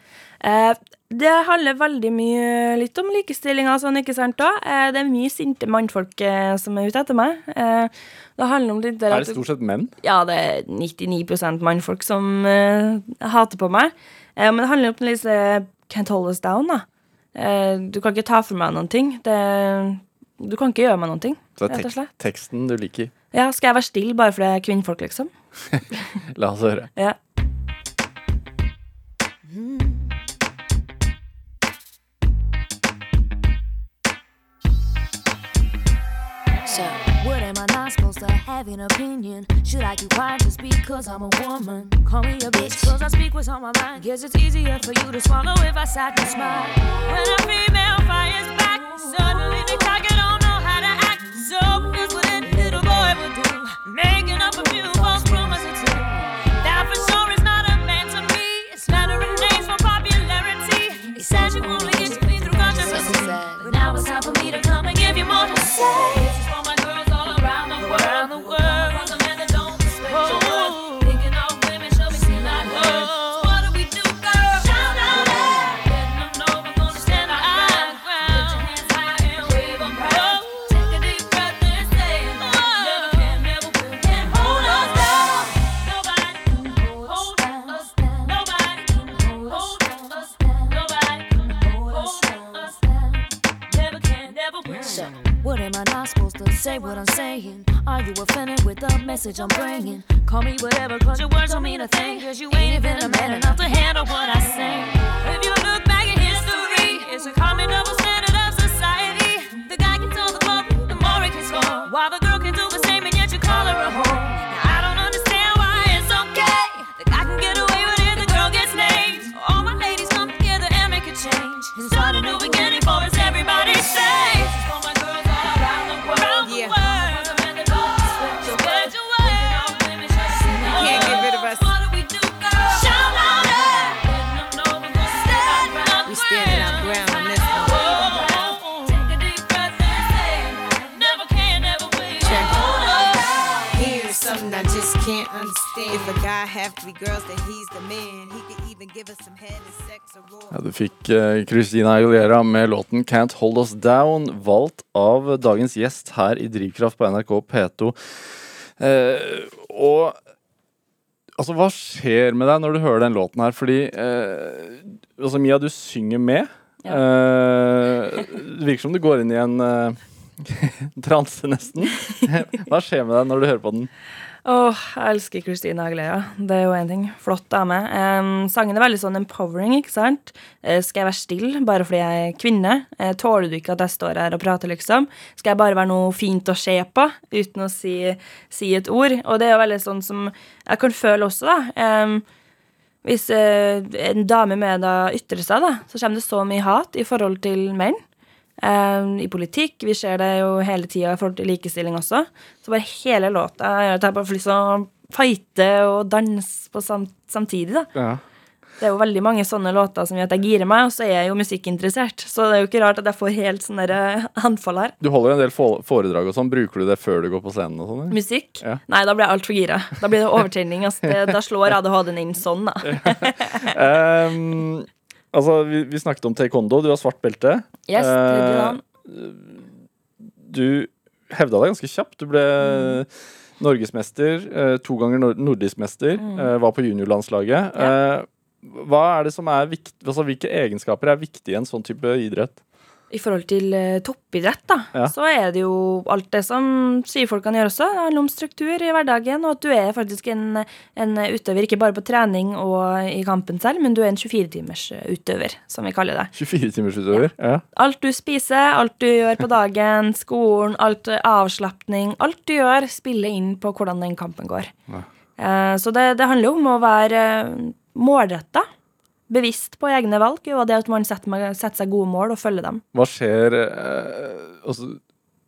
Det handler veldig mye litt om likestilling sånn, ikke sant da? Eh, det er mye sinte mannfolk eh, som er ute etter meg. Eh, det handler om litt der Er det stort sett menn? Ja, det er 99% mannfolk som uh, hater på meg. Uh, men det handler om litt eh, Can't hold us down, da. Du kan ikke ta for meg noen ting. Det, du kan ikke gjøre meg noen ting, Så det er tek teksten du liker. Ja, skal jeg være stille bare fordi jeg er kvinnfolk, liksom? (laughs) La oss høre. Ja. Have an opinion? Should I keep quiet just because I'm a woman? Call me a bitch cause I speak what's on my mind. Guess it's easier for you to swallow if I sat and smile. When a female fires back, suddenly talk and don't know how to act. So here's what any little boy would do. Making up a few false promises to That for sure is not a man to me. It's flattering names for popularity. He says you only get to me through consciousness. But now it's time for me to come and give you more to say. Say what I'm saying? Are you offended with the message I'm bringing? Call me whatever, cause your words don't mean a thing. Cause you ain't even a man enough to handle what I say. If you look back at history, it's a common double standard of society. The guy can tell the club, the more he can score. While the girl Ja, du fikk eh, Christina Aguilera med låten 'Can't Hold Us Down', valgt av dagens gjest her i Drivkraft på NRK P2. Eh, og altså, hva skjer med deg når du hører den låten her? Fordi eh, altså, Mia, du synger med. Eh, det virker som du går inn i en eh, (laughs) transe, nesten. (laughs) Hva skjer med deg når du hører på den? Åh, jeg elsker Christina Aguilera. Det er jo én ting. Flott dame. Um, sangen er veldig sånn empowering, ikke sant? Uh, skal jeg være stille bare fordi jeg er kvinne? Uh, tåler du ikke at jeg står her og prater, liksom? Skal jeg bare være noe fint å se på uten å si, si et ord? Og det er jo veldig sånn som jeg kan føle også, da. Um, hvis uh, en dame med da ytrer seg, da, så kommer det så mye hat i forhold til menn. Eh, I politikk. Vi ser det jo hele tida i forhold til likestilling også. Så bare hele låta gjør at jeg bare får lyst til å fighte og danse på samt, samtidig, da. Ja. Det er jo veldig mange sånne låter som gjør at jeg girer meg, og så er jeg jo musikkinteressert. Så det er jo ikke rart at jeg får helt sånne derre anfall her. Du holder en del foredrag og sånn. Bruker du det før du går på scenen? og sånn? Musikk? Ja. Nei, da blir jeg altfor gira. Da blir det overtenning. Altså. Da slår (laughs) ADHD-en inn sånn, da. Ehm, altså, vi, vi snakket om taekwondo. Du har svart belte. Yes, Eh. Du hevda deg ganske kjapt. Du ble norgesmester, eh, to ganger nor nordisk mester, eh, var på juniorlandslaget. Eh, hva er det som er viktig, altså, hvilke egenskaper er viktige i en sånn type idrett? I forhold til eh, toppidrett, da, Ja. så er det jo alt det som sier folk kan gjøre også. Det handler om struktur i hverdagen, og at du er faktisk en, en utøver ikke bare på trening og i kampen selv, men du er en 24-timers utøver, som vi kaller det. 24-timersutøver? Ja. Alt du spiser, alt du gjør på dagen, (laughs) skolen, alt eh, avslapning, alt du gjør, spiller inn på hvordan den kampen går. Ja. Så det, det handler om å være målretta, bevisst på egne valg, og det at man setter, setter seg gode mål og følger dem. Hva skjer eh, altså,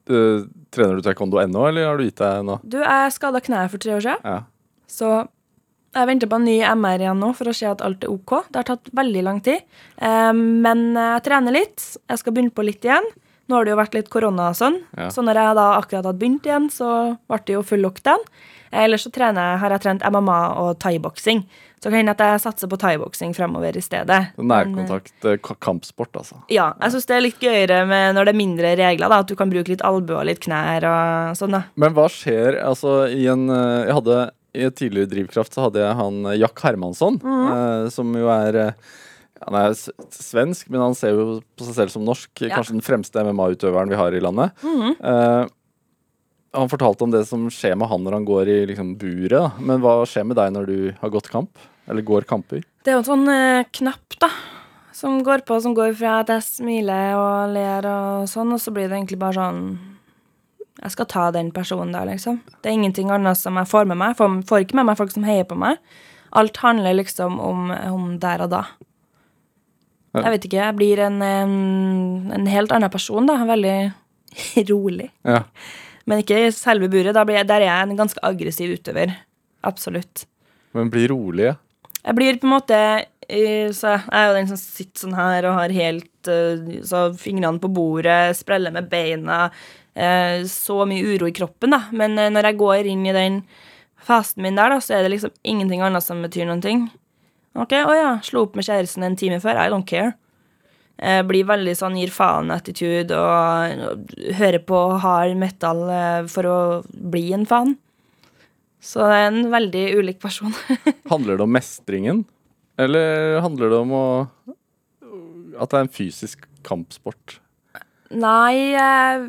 eh, Trener du taekwondo ennå, eller har du gitt deg nå? Du, jeg skada kneet for tre år siden, Ja. så jeg venter på en ny MR igjen nå for å se at alt er OK. Det har tatt veldig lang tid. Eh, men jeg trener litt. Jeg skal begynne på litt igjen. Nå har det jo vært litt korona og sånn. Ja. Så når jeg da akkurat hadde begynt igjen, så ble det jo full lockdown. Ellers så trener jeg, har jeg trent MMA og thaiboksing. Så kan hende at jeg satser på thaiboksing fremover i stedet. Eh, Nærkontakt eh, kampsport, altså. Ja, jeg syns det er litt gøyere med når det er mindre regler, da. At du kan bruke litt albue og litt knær og sånn, da. Men hva skjer altså i en eh, Jeg hadde i et tidligere Drivkraft så hadde jeg han eh, Jack Hermansson, eh, som jo er eh, han er svensk, men han ser jo på seg selv som norsk. Ja. Kanskje den fremste MMA-utøveren vi har i landet. Eh, han fortalte om det som skjer med han når han går i liksom, buret. Men hva skjer med deg når du har gått kamp? Eller går kamper? Det er jo en sånn eh, knapp, da. Som går på, som går fra at jeg smiler og ler og sånn, og så blir det egentlig bare sånn Jeg skal ta den personen der, liksom. Det er ingenting annet som jeg får med meg. Får, får ikke med meg folk som heier på meg. Alt handler liksom om, om der og da. Jeg vet ikke. Jeg blir en, en, en helt annen person, da. Veldig (laughs) rolig. Ja. Men ikke i selve buret. Jeg, der er jeg en ganske aggressiv utøver. Absolutt. Men bli rolig. ja. Jeg blir på en måte eh, Så jeg er jo den som sitter sånn her og har helt eh, Så fingrene på bordet, spreller med beina. eh, Så mye uro i kroppen, da. Men når jeg går inn i den fasten min der, da, så er det liksom ingenting annet som betyr noen ting. OK, å ja, slo opp med kjæresten en time før. I don't care. Jeg blir veldig sånn gir faen-attitude og, hører på hard metal for å bli en fan. Så det er en veldig ulik person. (laughs) Handler det om mestringen? Eller handler det om å At det er en fysisk kampsport? Nei, eh,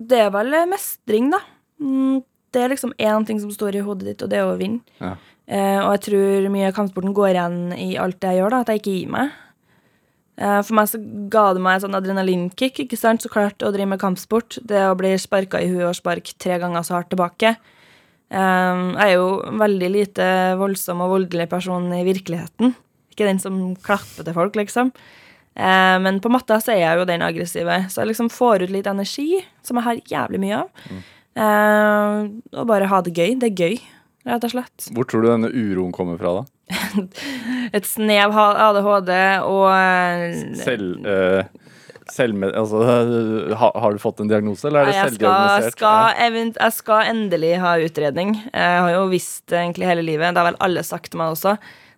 det er vel mestring, da. Mm, Det er liksom én ting som står i hodet ditt, og det er å vinne. Ja. Eh, og jeg tror mye av kampsporten går igjen i alt det jeg gjør, da, at jeg ikke gir meg. Eh, for meg så ga det meg sånn adrenalinkick, ikke sant, så klart, å drive med kampsport. Det å bli sparka i huet og sparke tre ganger så hardt tilbake. Eh, jeg er jo en veldig lite voldsom og voldelig person i virkeligheten. Ikke den som klapper til folk, liksom. Eh, men på matta så er jeg jo den aggressive, så jeg liksom får ut litt energi, som jeg har jævlig mye av. Mm. og bare ha det gøy. Det er gøy, rett og slett. Hvor tror du denne uroen kommer fra, da? (laughs) Et snev av ADHD og eh, Selv, eh, selvmed... Altså, (laughs) ha, har du fått en diagnose, eller er det selvdiagnosert? skal, jeg skal endelig ha utredning. Jeg har jo visst det egentlig hele livet. Det har vel alle sagt til meg også.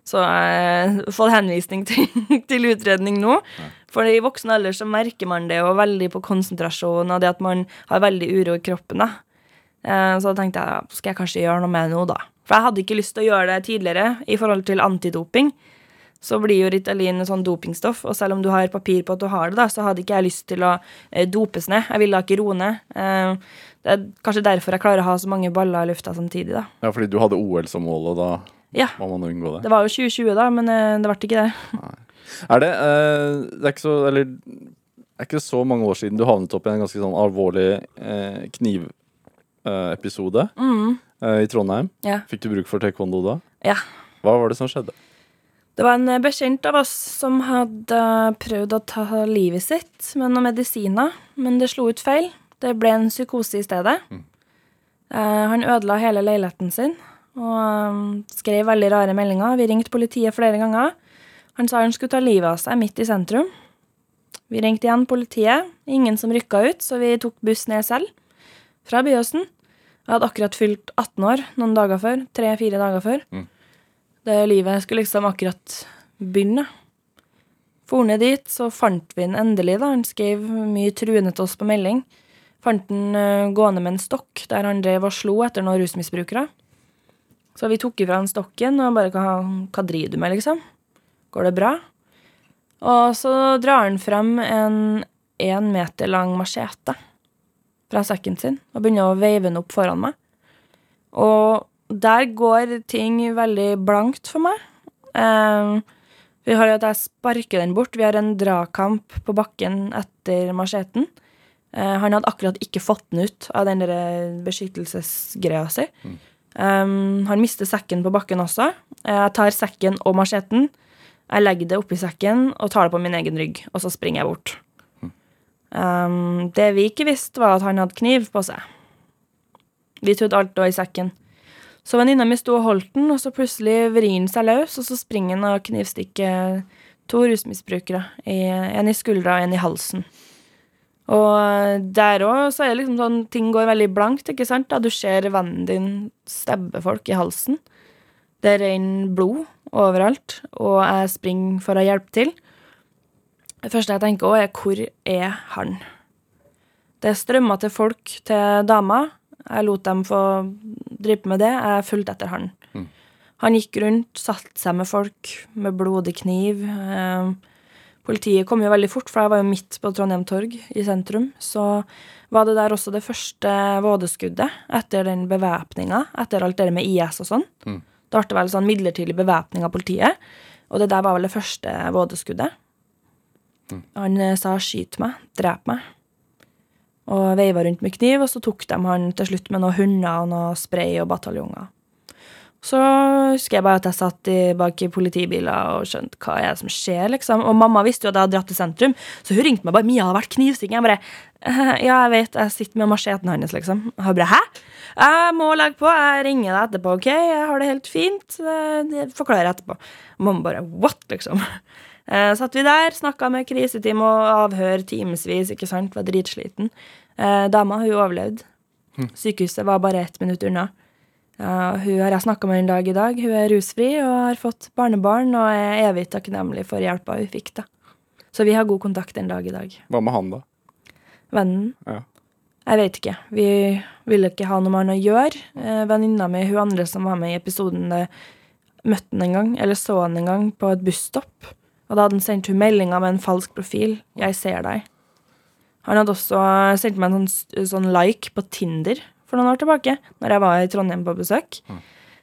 Så jeg har fått henvisning til, (laughs) til utredning nå. For i voksen alder så merker man det jo veldig på konsentrasjon og det at man har veldig uro i kroppen. da. Eh, Så da tenkte jeg skal jeg kanskje gjøre noe med det nå, da. For jeg hadde ikke lyst til å gjøre det tidligere i forhold til antidoping. Så blir jo Ritalin sånn dopingstoff, og selv om du har papir på at du har det, da, så hadde ikke jeg lyst til å eh, dopes ned. Jeg ville da ikke roe ned. Eh, det er kanskje derfor jeg klarer å ha så mange baller i lufta samtidig, da. Ja, fordi du hadde OL som mål, og da Ja. må man unngå det. Det var jo 2020, da, men eh, det ble ikke det. Er det Det er ikke så Eller det er ikke så mange år siden du havnet opp i en ganske sånn alvorlig eh, knivepisode eh, i Trondheim. Ja. Fikk du bruk for taekwondo da? Ja. Hva var det som skjedde? Det var en eh, bekjent av oss som hadde prøvd å ta livet sitt med noen medisiner, men det slo ut feil. Det ble en psykose i stedet. Eh, han ødela hele leiligheten sin og eh, skrev veldig rare meldinger. Vi ringte politiet flere ganger. Han sa han skulle ta livet av seg midt i sentrum. Vi ringte igjen politiet. Ingen som rykka ut, så vi tok buss ned selv. Fra Byåsen. Jeg hadde akkurat fylt 18 år noen dager før. Tre-fire dager før. Det livet skulle liksom akkurat begynne. For ned dit, så fant vi han endelig, da. Han skrev mye truende til oss på melding. Fant den eh, gående med en stokk, der han drev og slo etter noen rusmisbrukere. Så vi tok ifra han stokken og bare hva, hva driver du med, liksom? Går det bra? Og så drar han frem en én meter lang machete fra sekken sin og begynner å veive den opp foran meg. Og der går ting veldig blankt for meg. Eh, vi har jo at jeg sparker den bort. Vi har en dragkamp på bakken etter macheten. Uh, han hadde akkurat ikke fått den ut av den der beskyttelsesgreia si. Um, han mister sekken på bakken også. Jeg tar sekken og macheten. Jeg legger det oppi sekken og tar det på min egen rygg, og så springer jeg bort. Um, det vi ikke visste, var at han hadde kniv på seg. Vi trodde alt lå i sekken. Så venninna mi sto og holdt den, og så plutselig vrir den seg løs, og så springer den og knivstikker to rusmisbrukere. En i skuldra og en i halsen. Og der òg så er det liksom sånn ting går veldig blankt, ikke sant? Da du ser vennen din stabbe folk i halsen. Det renner blod overalt, og jeg springer for å hjelpe til. Det første jeg tenker òg, er hvor er han? Det strømmer til folk til damer. Jeg lot dem få drive med det. Jeg fulgte etter han. Han gikk rundt, satte seg med folk med blodig kniv. Eh, Politiet kom jo veldig fort, for jeg var jo midt på Trondheim torg i sentrum. Så var det der også det første vådeskuddet etter den bevæpninga, etter alt det med IS og sånn. Da ble det vel sånn midlertidig bevæpning av politiet, og det der var vel det første vådeskuddet. Han eh, sa 'skyt meg, drep meg', og veiva rundt med kniv, og så tok de han til slutt med noen hunder og noe spray og bataljonger. Så husker jeg bare at jeg satt i, bak i politibiler og skjønte hva er det som skjer, liksom. Og mamma visste jo at jeg hadde dratt til sentrum, så hun ringte meg bare 'Mia har vært knivstikking'. Jeg bare «Eh, 'Ja, jeg vet, jeg sitter med macheten hans', liksom. Hun bare 'Hæ?' 'Jeg må legge på, jeg ringer deg etterpå, OK? Jeg har det helt fint.' Eh, Det forklarer jeg etterpå. Og mamma bare 'what', liksom. Eh, satt vi der, snakka med kriseteam og avhør timevis, ikke sant, var dritsliten. Eh, dama, hun overlevde. Sykehuset var bare ett minutt unna. Uh, hun har jeg snakka med en dag i dag. Hun er rusfri og har fått barnebarn og er evig takknemlig for hjelpa hun fikk. da. Så vi har god kontakt en dag i dag. Hva med han, da? Vennen Ja. Jeg vet ikke. Vi ville ikke ha noe med han å gjøre. Eh, Venninna mi, hun andre som var med i episoden, eh, møtte han en gang, eller så han en gang, på et busstopp. Og da hadde han sendt hun meldinger med en falsk profil. 'Jeg ser deg'. Han hadde også sendt meg en sånn, sånn like på Tinder for noen år tilbake, når jeg var i Trondheim på besøk.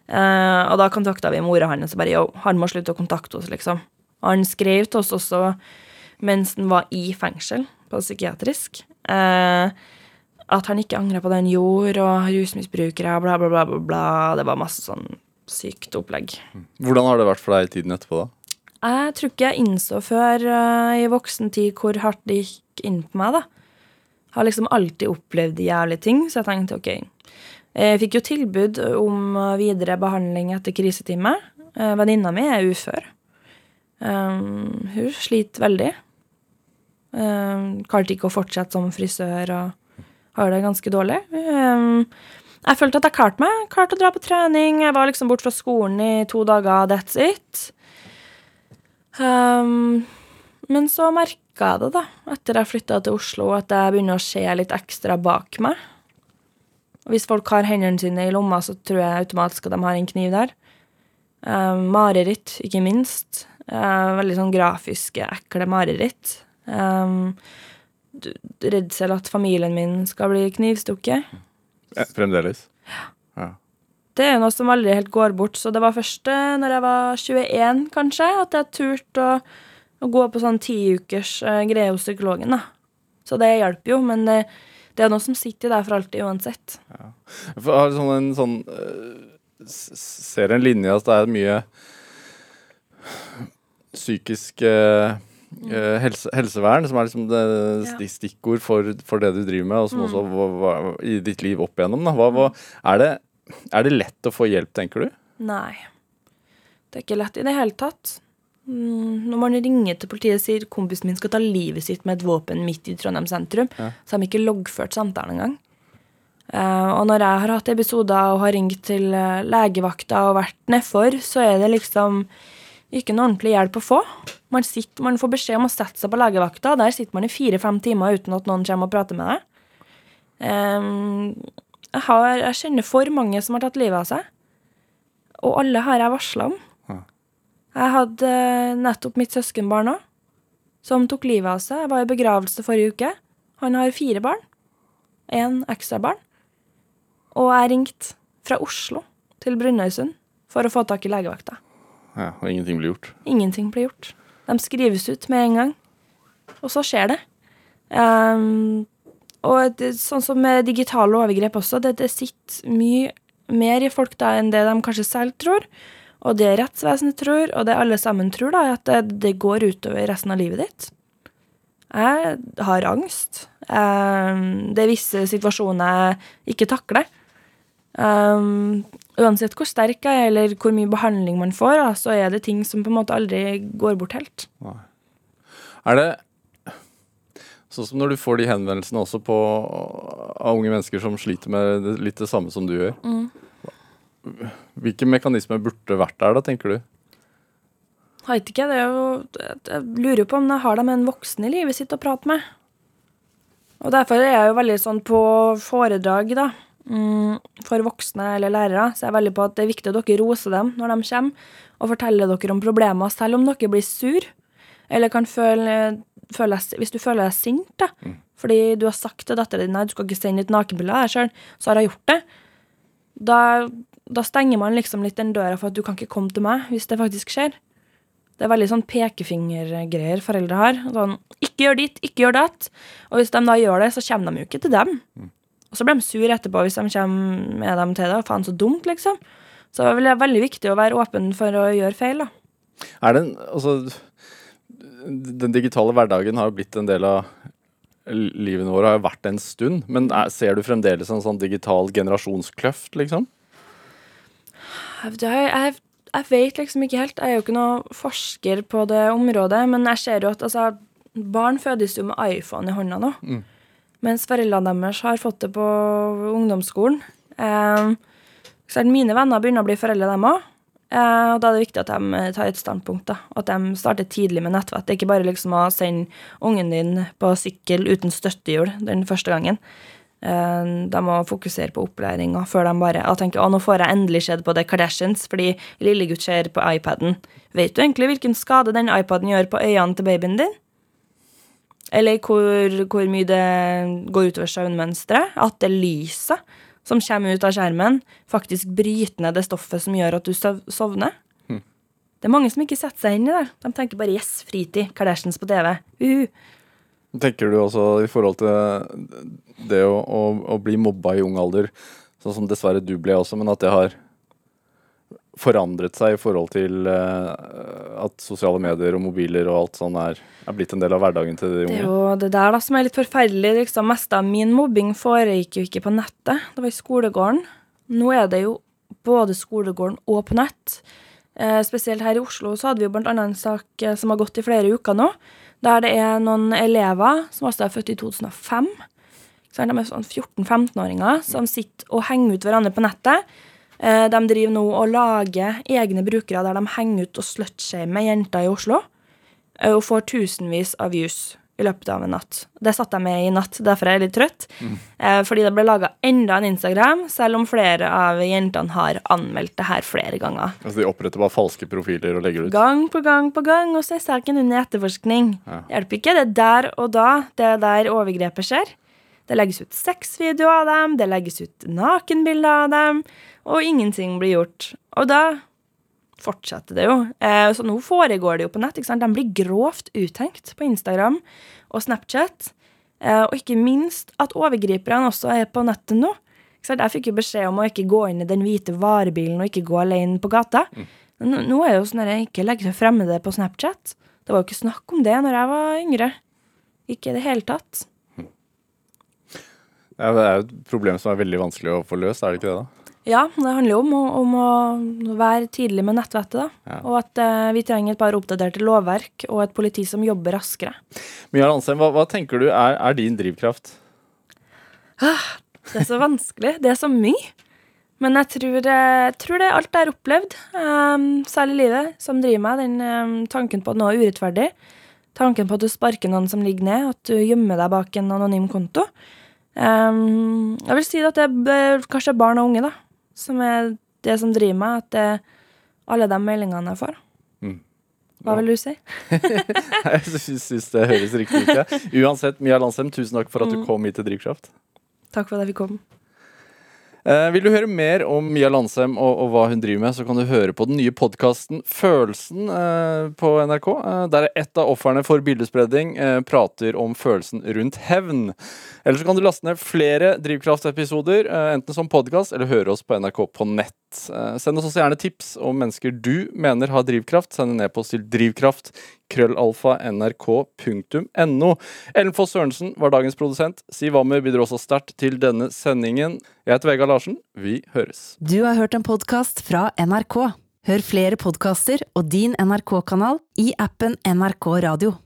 Eh, og da kontakta vi mora hans og bare yo, han må slutte å kontakte oss, liksom. Og han skrev til oss også mens han var i fengsel, på psykiatrisk, eh, at han ikke angra på det han gjorde, og rusmisbrukere, bla, bla, bla, bla, bla. Det var masse sånn sykt opplegg. Hvordan har det vært for deg i tiden etterpå, da? Jeg tror ikke jeg innså før uh, i voksen tid hvor hardt det gikk inn på meg, da. Har liksom alltid opplevd jævlige ting, så jeg tenkte ok. Jeg fikk jo tilbud om videre behandling etter krisetime. Eh, Venninna mi er ufør. Um, hun sliter veldig. Um, klarte ikke å fortsette som frisør og har det ganske dårlig. Um, jeg følte at jeg klarte meg. Klarte å dra på trening. Jeg var liksom bort fra skolen i to dager, that's it. Um, men så merka jeg det, da, etter jeg flytta til Oslo, at jeg begynner å se litt ekstra bak meg. Og hvis folk har hendene sine i lomma, så tror jeg automatisk at de har en kniv der. Uh, mareritt, ikke minst. Uh, veldig sånn grafiske, ekle mareritt. Um, redsel at familien min skal bli knivstukket. Ja, Fremdeles. Det er noe som aldri helt går bort, så det var først eh, når jeg var 21, kanskje, at jeg turte å, å gå på sånn tiukers uh, greie hos psykologen, da. Så det hjelper jo, men det, det er noe som sitter der for alltid uansett. For jeg har sånn en sånn uh, Ser en linje at det er mye psykisk uh, Uh, helse, helsevern som er liksom det ja. stikkord for, for det du driver med, og som også var, var i ditt liv opp igjennom. Hva, hva, er, det, er det lett å få hjelp, tenker du? Nei. Det er ikke lett i det hele tatt. Mm, Når man ringer til politiet og sier kompisen min skal ta livet sitt med et våpen midt i Trondheim sentrum, så har de ikke loggført samtalen engang. Uh, og når jeg har hatt episoder og har ringt til eh, legevakta og vært nedfor, så er det liksom ikke noe ordentlig hjelp å få. Man, sitter, man får beskjed om å sette seg på legevakta, og der sitter man i fire-fem timer uten at noen kommer og prater med deg. Um, jeg, har, jeg kjenner for mange som har tatt livet av seg. Og alle har jeg varsla om. Jeg hadde eh, nettopp mitt søskenbarn òg, som tok livet av seg. Jeg var i begravelse forrige uke. Han har fire barn. Én ekstra barn. Og jeg ringte fra Oslo til Brønnøysund for å få tak i legevakta. Ja, og ingenting blir gjort. Ingenting blir gjort. De skrives ut med en gang. Og så skjer det. Um, og det, sånn som med digitale overgrep også, det, det sitter mye mer i folk da enn det de kanskje selv tror. Og det rettsvesenet tror, og det alle sammen tror, da, er at det, det går utover resten av livet ditt. Jeg har angst. Ehm, det er visse situasjoner jeg ikke takler. Ehm, uansett hvor sterk jeg er, eller hvor mye behandling man får, da, så er det ting som på en måte aldri går bort helt. Er det sånn som når du får de henvendelsene også på, av unge mennesker som sliter med litt det samme som du gjør? Hvilke mekanismer burde vært der, da, tenker du? Vet ikke, det er jo Jeg lurer på om jeg har dem en voksen i livet sitt å prate med. Og derfor er jeg jo veldig sånn på foredrag, da. Mm, for voksne eller lærere, så er jeg veldig på at det er viktig at dere roser dem når de kommer, og forteller dere om problemer, selv om dere blir sur. Eller kan føle, føle Hvis du føler deg sint, da. Fordi du har sagt til dattera di at du skal ikke sende et nakenbilde av deg sjøl, så har hun gjort det. Da, da stenger man liksom litt den døra for at du kan ikke komme til meg hvis det faktisk skjer. Det er veldig sånn pekefingergreier foreldre har. Sånn, ikke gjør ditt, ikke gjør datt. Og hvis de da gjør det, så kommer de jo ikke til dem. Og så blir de sur etterpå hvis de kommer med dem til det. Faen, så dumt, liksom. Så det er veldig viktig å være åpen for å gjøre feil, da. Er det altså, den digitale hverdagen har jo blitt en del av livene våre, har jo vært en stund. Men er, ser du fremdeles en sånn digital generasjonskløft, liksom? Jeg, jeg, jeg vet liksom ikke helt. Jeg er jo ikke noe forsker på det området, men jeg ser jo at altså, barn fødes jo med iPhone i hånda nå. Mens foreldrene deres har fått det på ungdomsskolen. Eh, så mine venner begynner å bli foreldre, dem òg. Eh, og da er det viktig at de tar et standpunkt. da, At de starter tidlig med nettvett. Det er ikke bare liksom å sende ungen din på sykkel uten støttehjul den første gangen. Eh, De må fokusere på opplæringa før de bare og tenker å, nå får jeg endelig sett på The Kardashians fordi lillegutt ser på iPaden. Vet du egentlig hvilken skade den iPaden gjør på øynene til babyen din? Eller hvor, hvor mye det går utover søvnmønsteret? At det lyset som kommer ut av skjermen, faktisk bryter ned det stoffet som gjør at du sovner? sovner? Det er mange som ikke setter seg inn i det. De tenker bare 'yes, fritid', Kardashians på TV. Uhu. Tenker du også i forhold til det å, å, å bli mobba i ung alder, sånn som dessverre du ble også, men at det har forandret seg i forhold til uh, at sosiale medier og mobiler og alt sånn er, er blitt en del av hverdagen til de unge? Det er jo det der da som er litt forferdelig. Liksom, mest av min mobbing foregikk jo ikke på nettet. Det var i skolegården. Nå er det jo både skolegården og på nett. Eh, spesielt her i Oslo så hadde vi jo annet en sak eh, som har gått i flere uker nå, Der det er noen elever som også er født i 2005. Så er de er sånn 14-15-åringer som sitter og henger ut hverandre på nettet. Eh, De driver nå og lager egne brukere der de henger ut og slutshamer jenter i Oslo. eh, Og får tusenvis av views i løpet av en natt. Det satt jeg med i natt, derfor er jeg litt trøtt. Eh, Fordi det ble laga enda en Instagram, selv om flere av jentene har anmeldt det her flere ganger. Altså De oppretter bare falske profiler og legger det ut? Gang på gang på gang, og så er saken under etterforskning. Ja. Hjelper ikke. Det er der og da det er der overgrepet skjer. Det legges ut sexvideoer av dem, det legges ut nakenbilder av dem, og ingenting blir gjort. Og da fortsetter det jo. Eh, så nå foregår det jo på nett. Ikke sant? De blir grovt uthengt på Instagram og Snapchat. Eh, og ikke minst at overgriperne også er på nettet nå. Ikke sant? Jeg fikk jo beskjed om å ikke gå inn i den hvite varebilen og ikke gå alene på gata. Nå, nå er det jo sånn at jeg ikke legger til fremmede på Snapchat. Det var jo ikke snakk om det når jeg var yngre. Ikke i det hele tatt. Ja, det er jo et problem som er veldig vanskelig å få løst, er det ikke det? da? Ja, det handler jo om om å være tidlig med nettvettet, da. Ja. Og at eh, vi trenger et par oppdaterte lovverk og et politi som jobber raskere. Mia Landsem, hva, hva tenker du er, er din drivkraft? Det er så vanskelig. Det er så mye. Men jeg tror, jeg tror det er alt jeg har opplevd, um, særlig livet, som driver meg. Den um, tanken på at noe er urettferdig. Tanken på at du sparker noen som ligger ned, at du gjemmer deg bak en anonym konto. Um, jeg vil si at det er kanskje barn og unge, da, som er det som driver meg. At det er alle de meldingene jeg får. Mm. Hva vil du si? (laughs) Jeg syns det høres riktig ut. Ja. Uansett, Mia Landsem, tusen takk for at du kom hit til Drivkraft. Takk for at jeg fikk komme. Eh, vil du høre mer om Mia Landsem og, og hva hun driver med, så kan du høre på den nye podkasten Følelsen eh, på NRK. Eh, der ett av ofrene for bildespredning eh, prater om følelsen rundt hevn. Eller så kan du laste ned flere Drivkraft-episoder, eh, enten som podkast eller høre oss på NRK på nett. Eh, send oss også gjerne tips om mennesker du mener har drivkraft. Send en e-post til drivkraft krøllalfa nrk.no. Ellen Foss Sørensen var dagens produsent. Siv Ammer bidro også sterkt til denne sendingen. Jeg heter Vegard Larsen. Vi høres. Du har hørt en podkast fra NRK. Hør flere podkaster og din NRK-kanal i appen NRK Radio.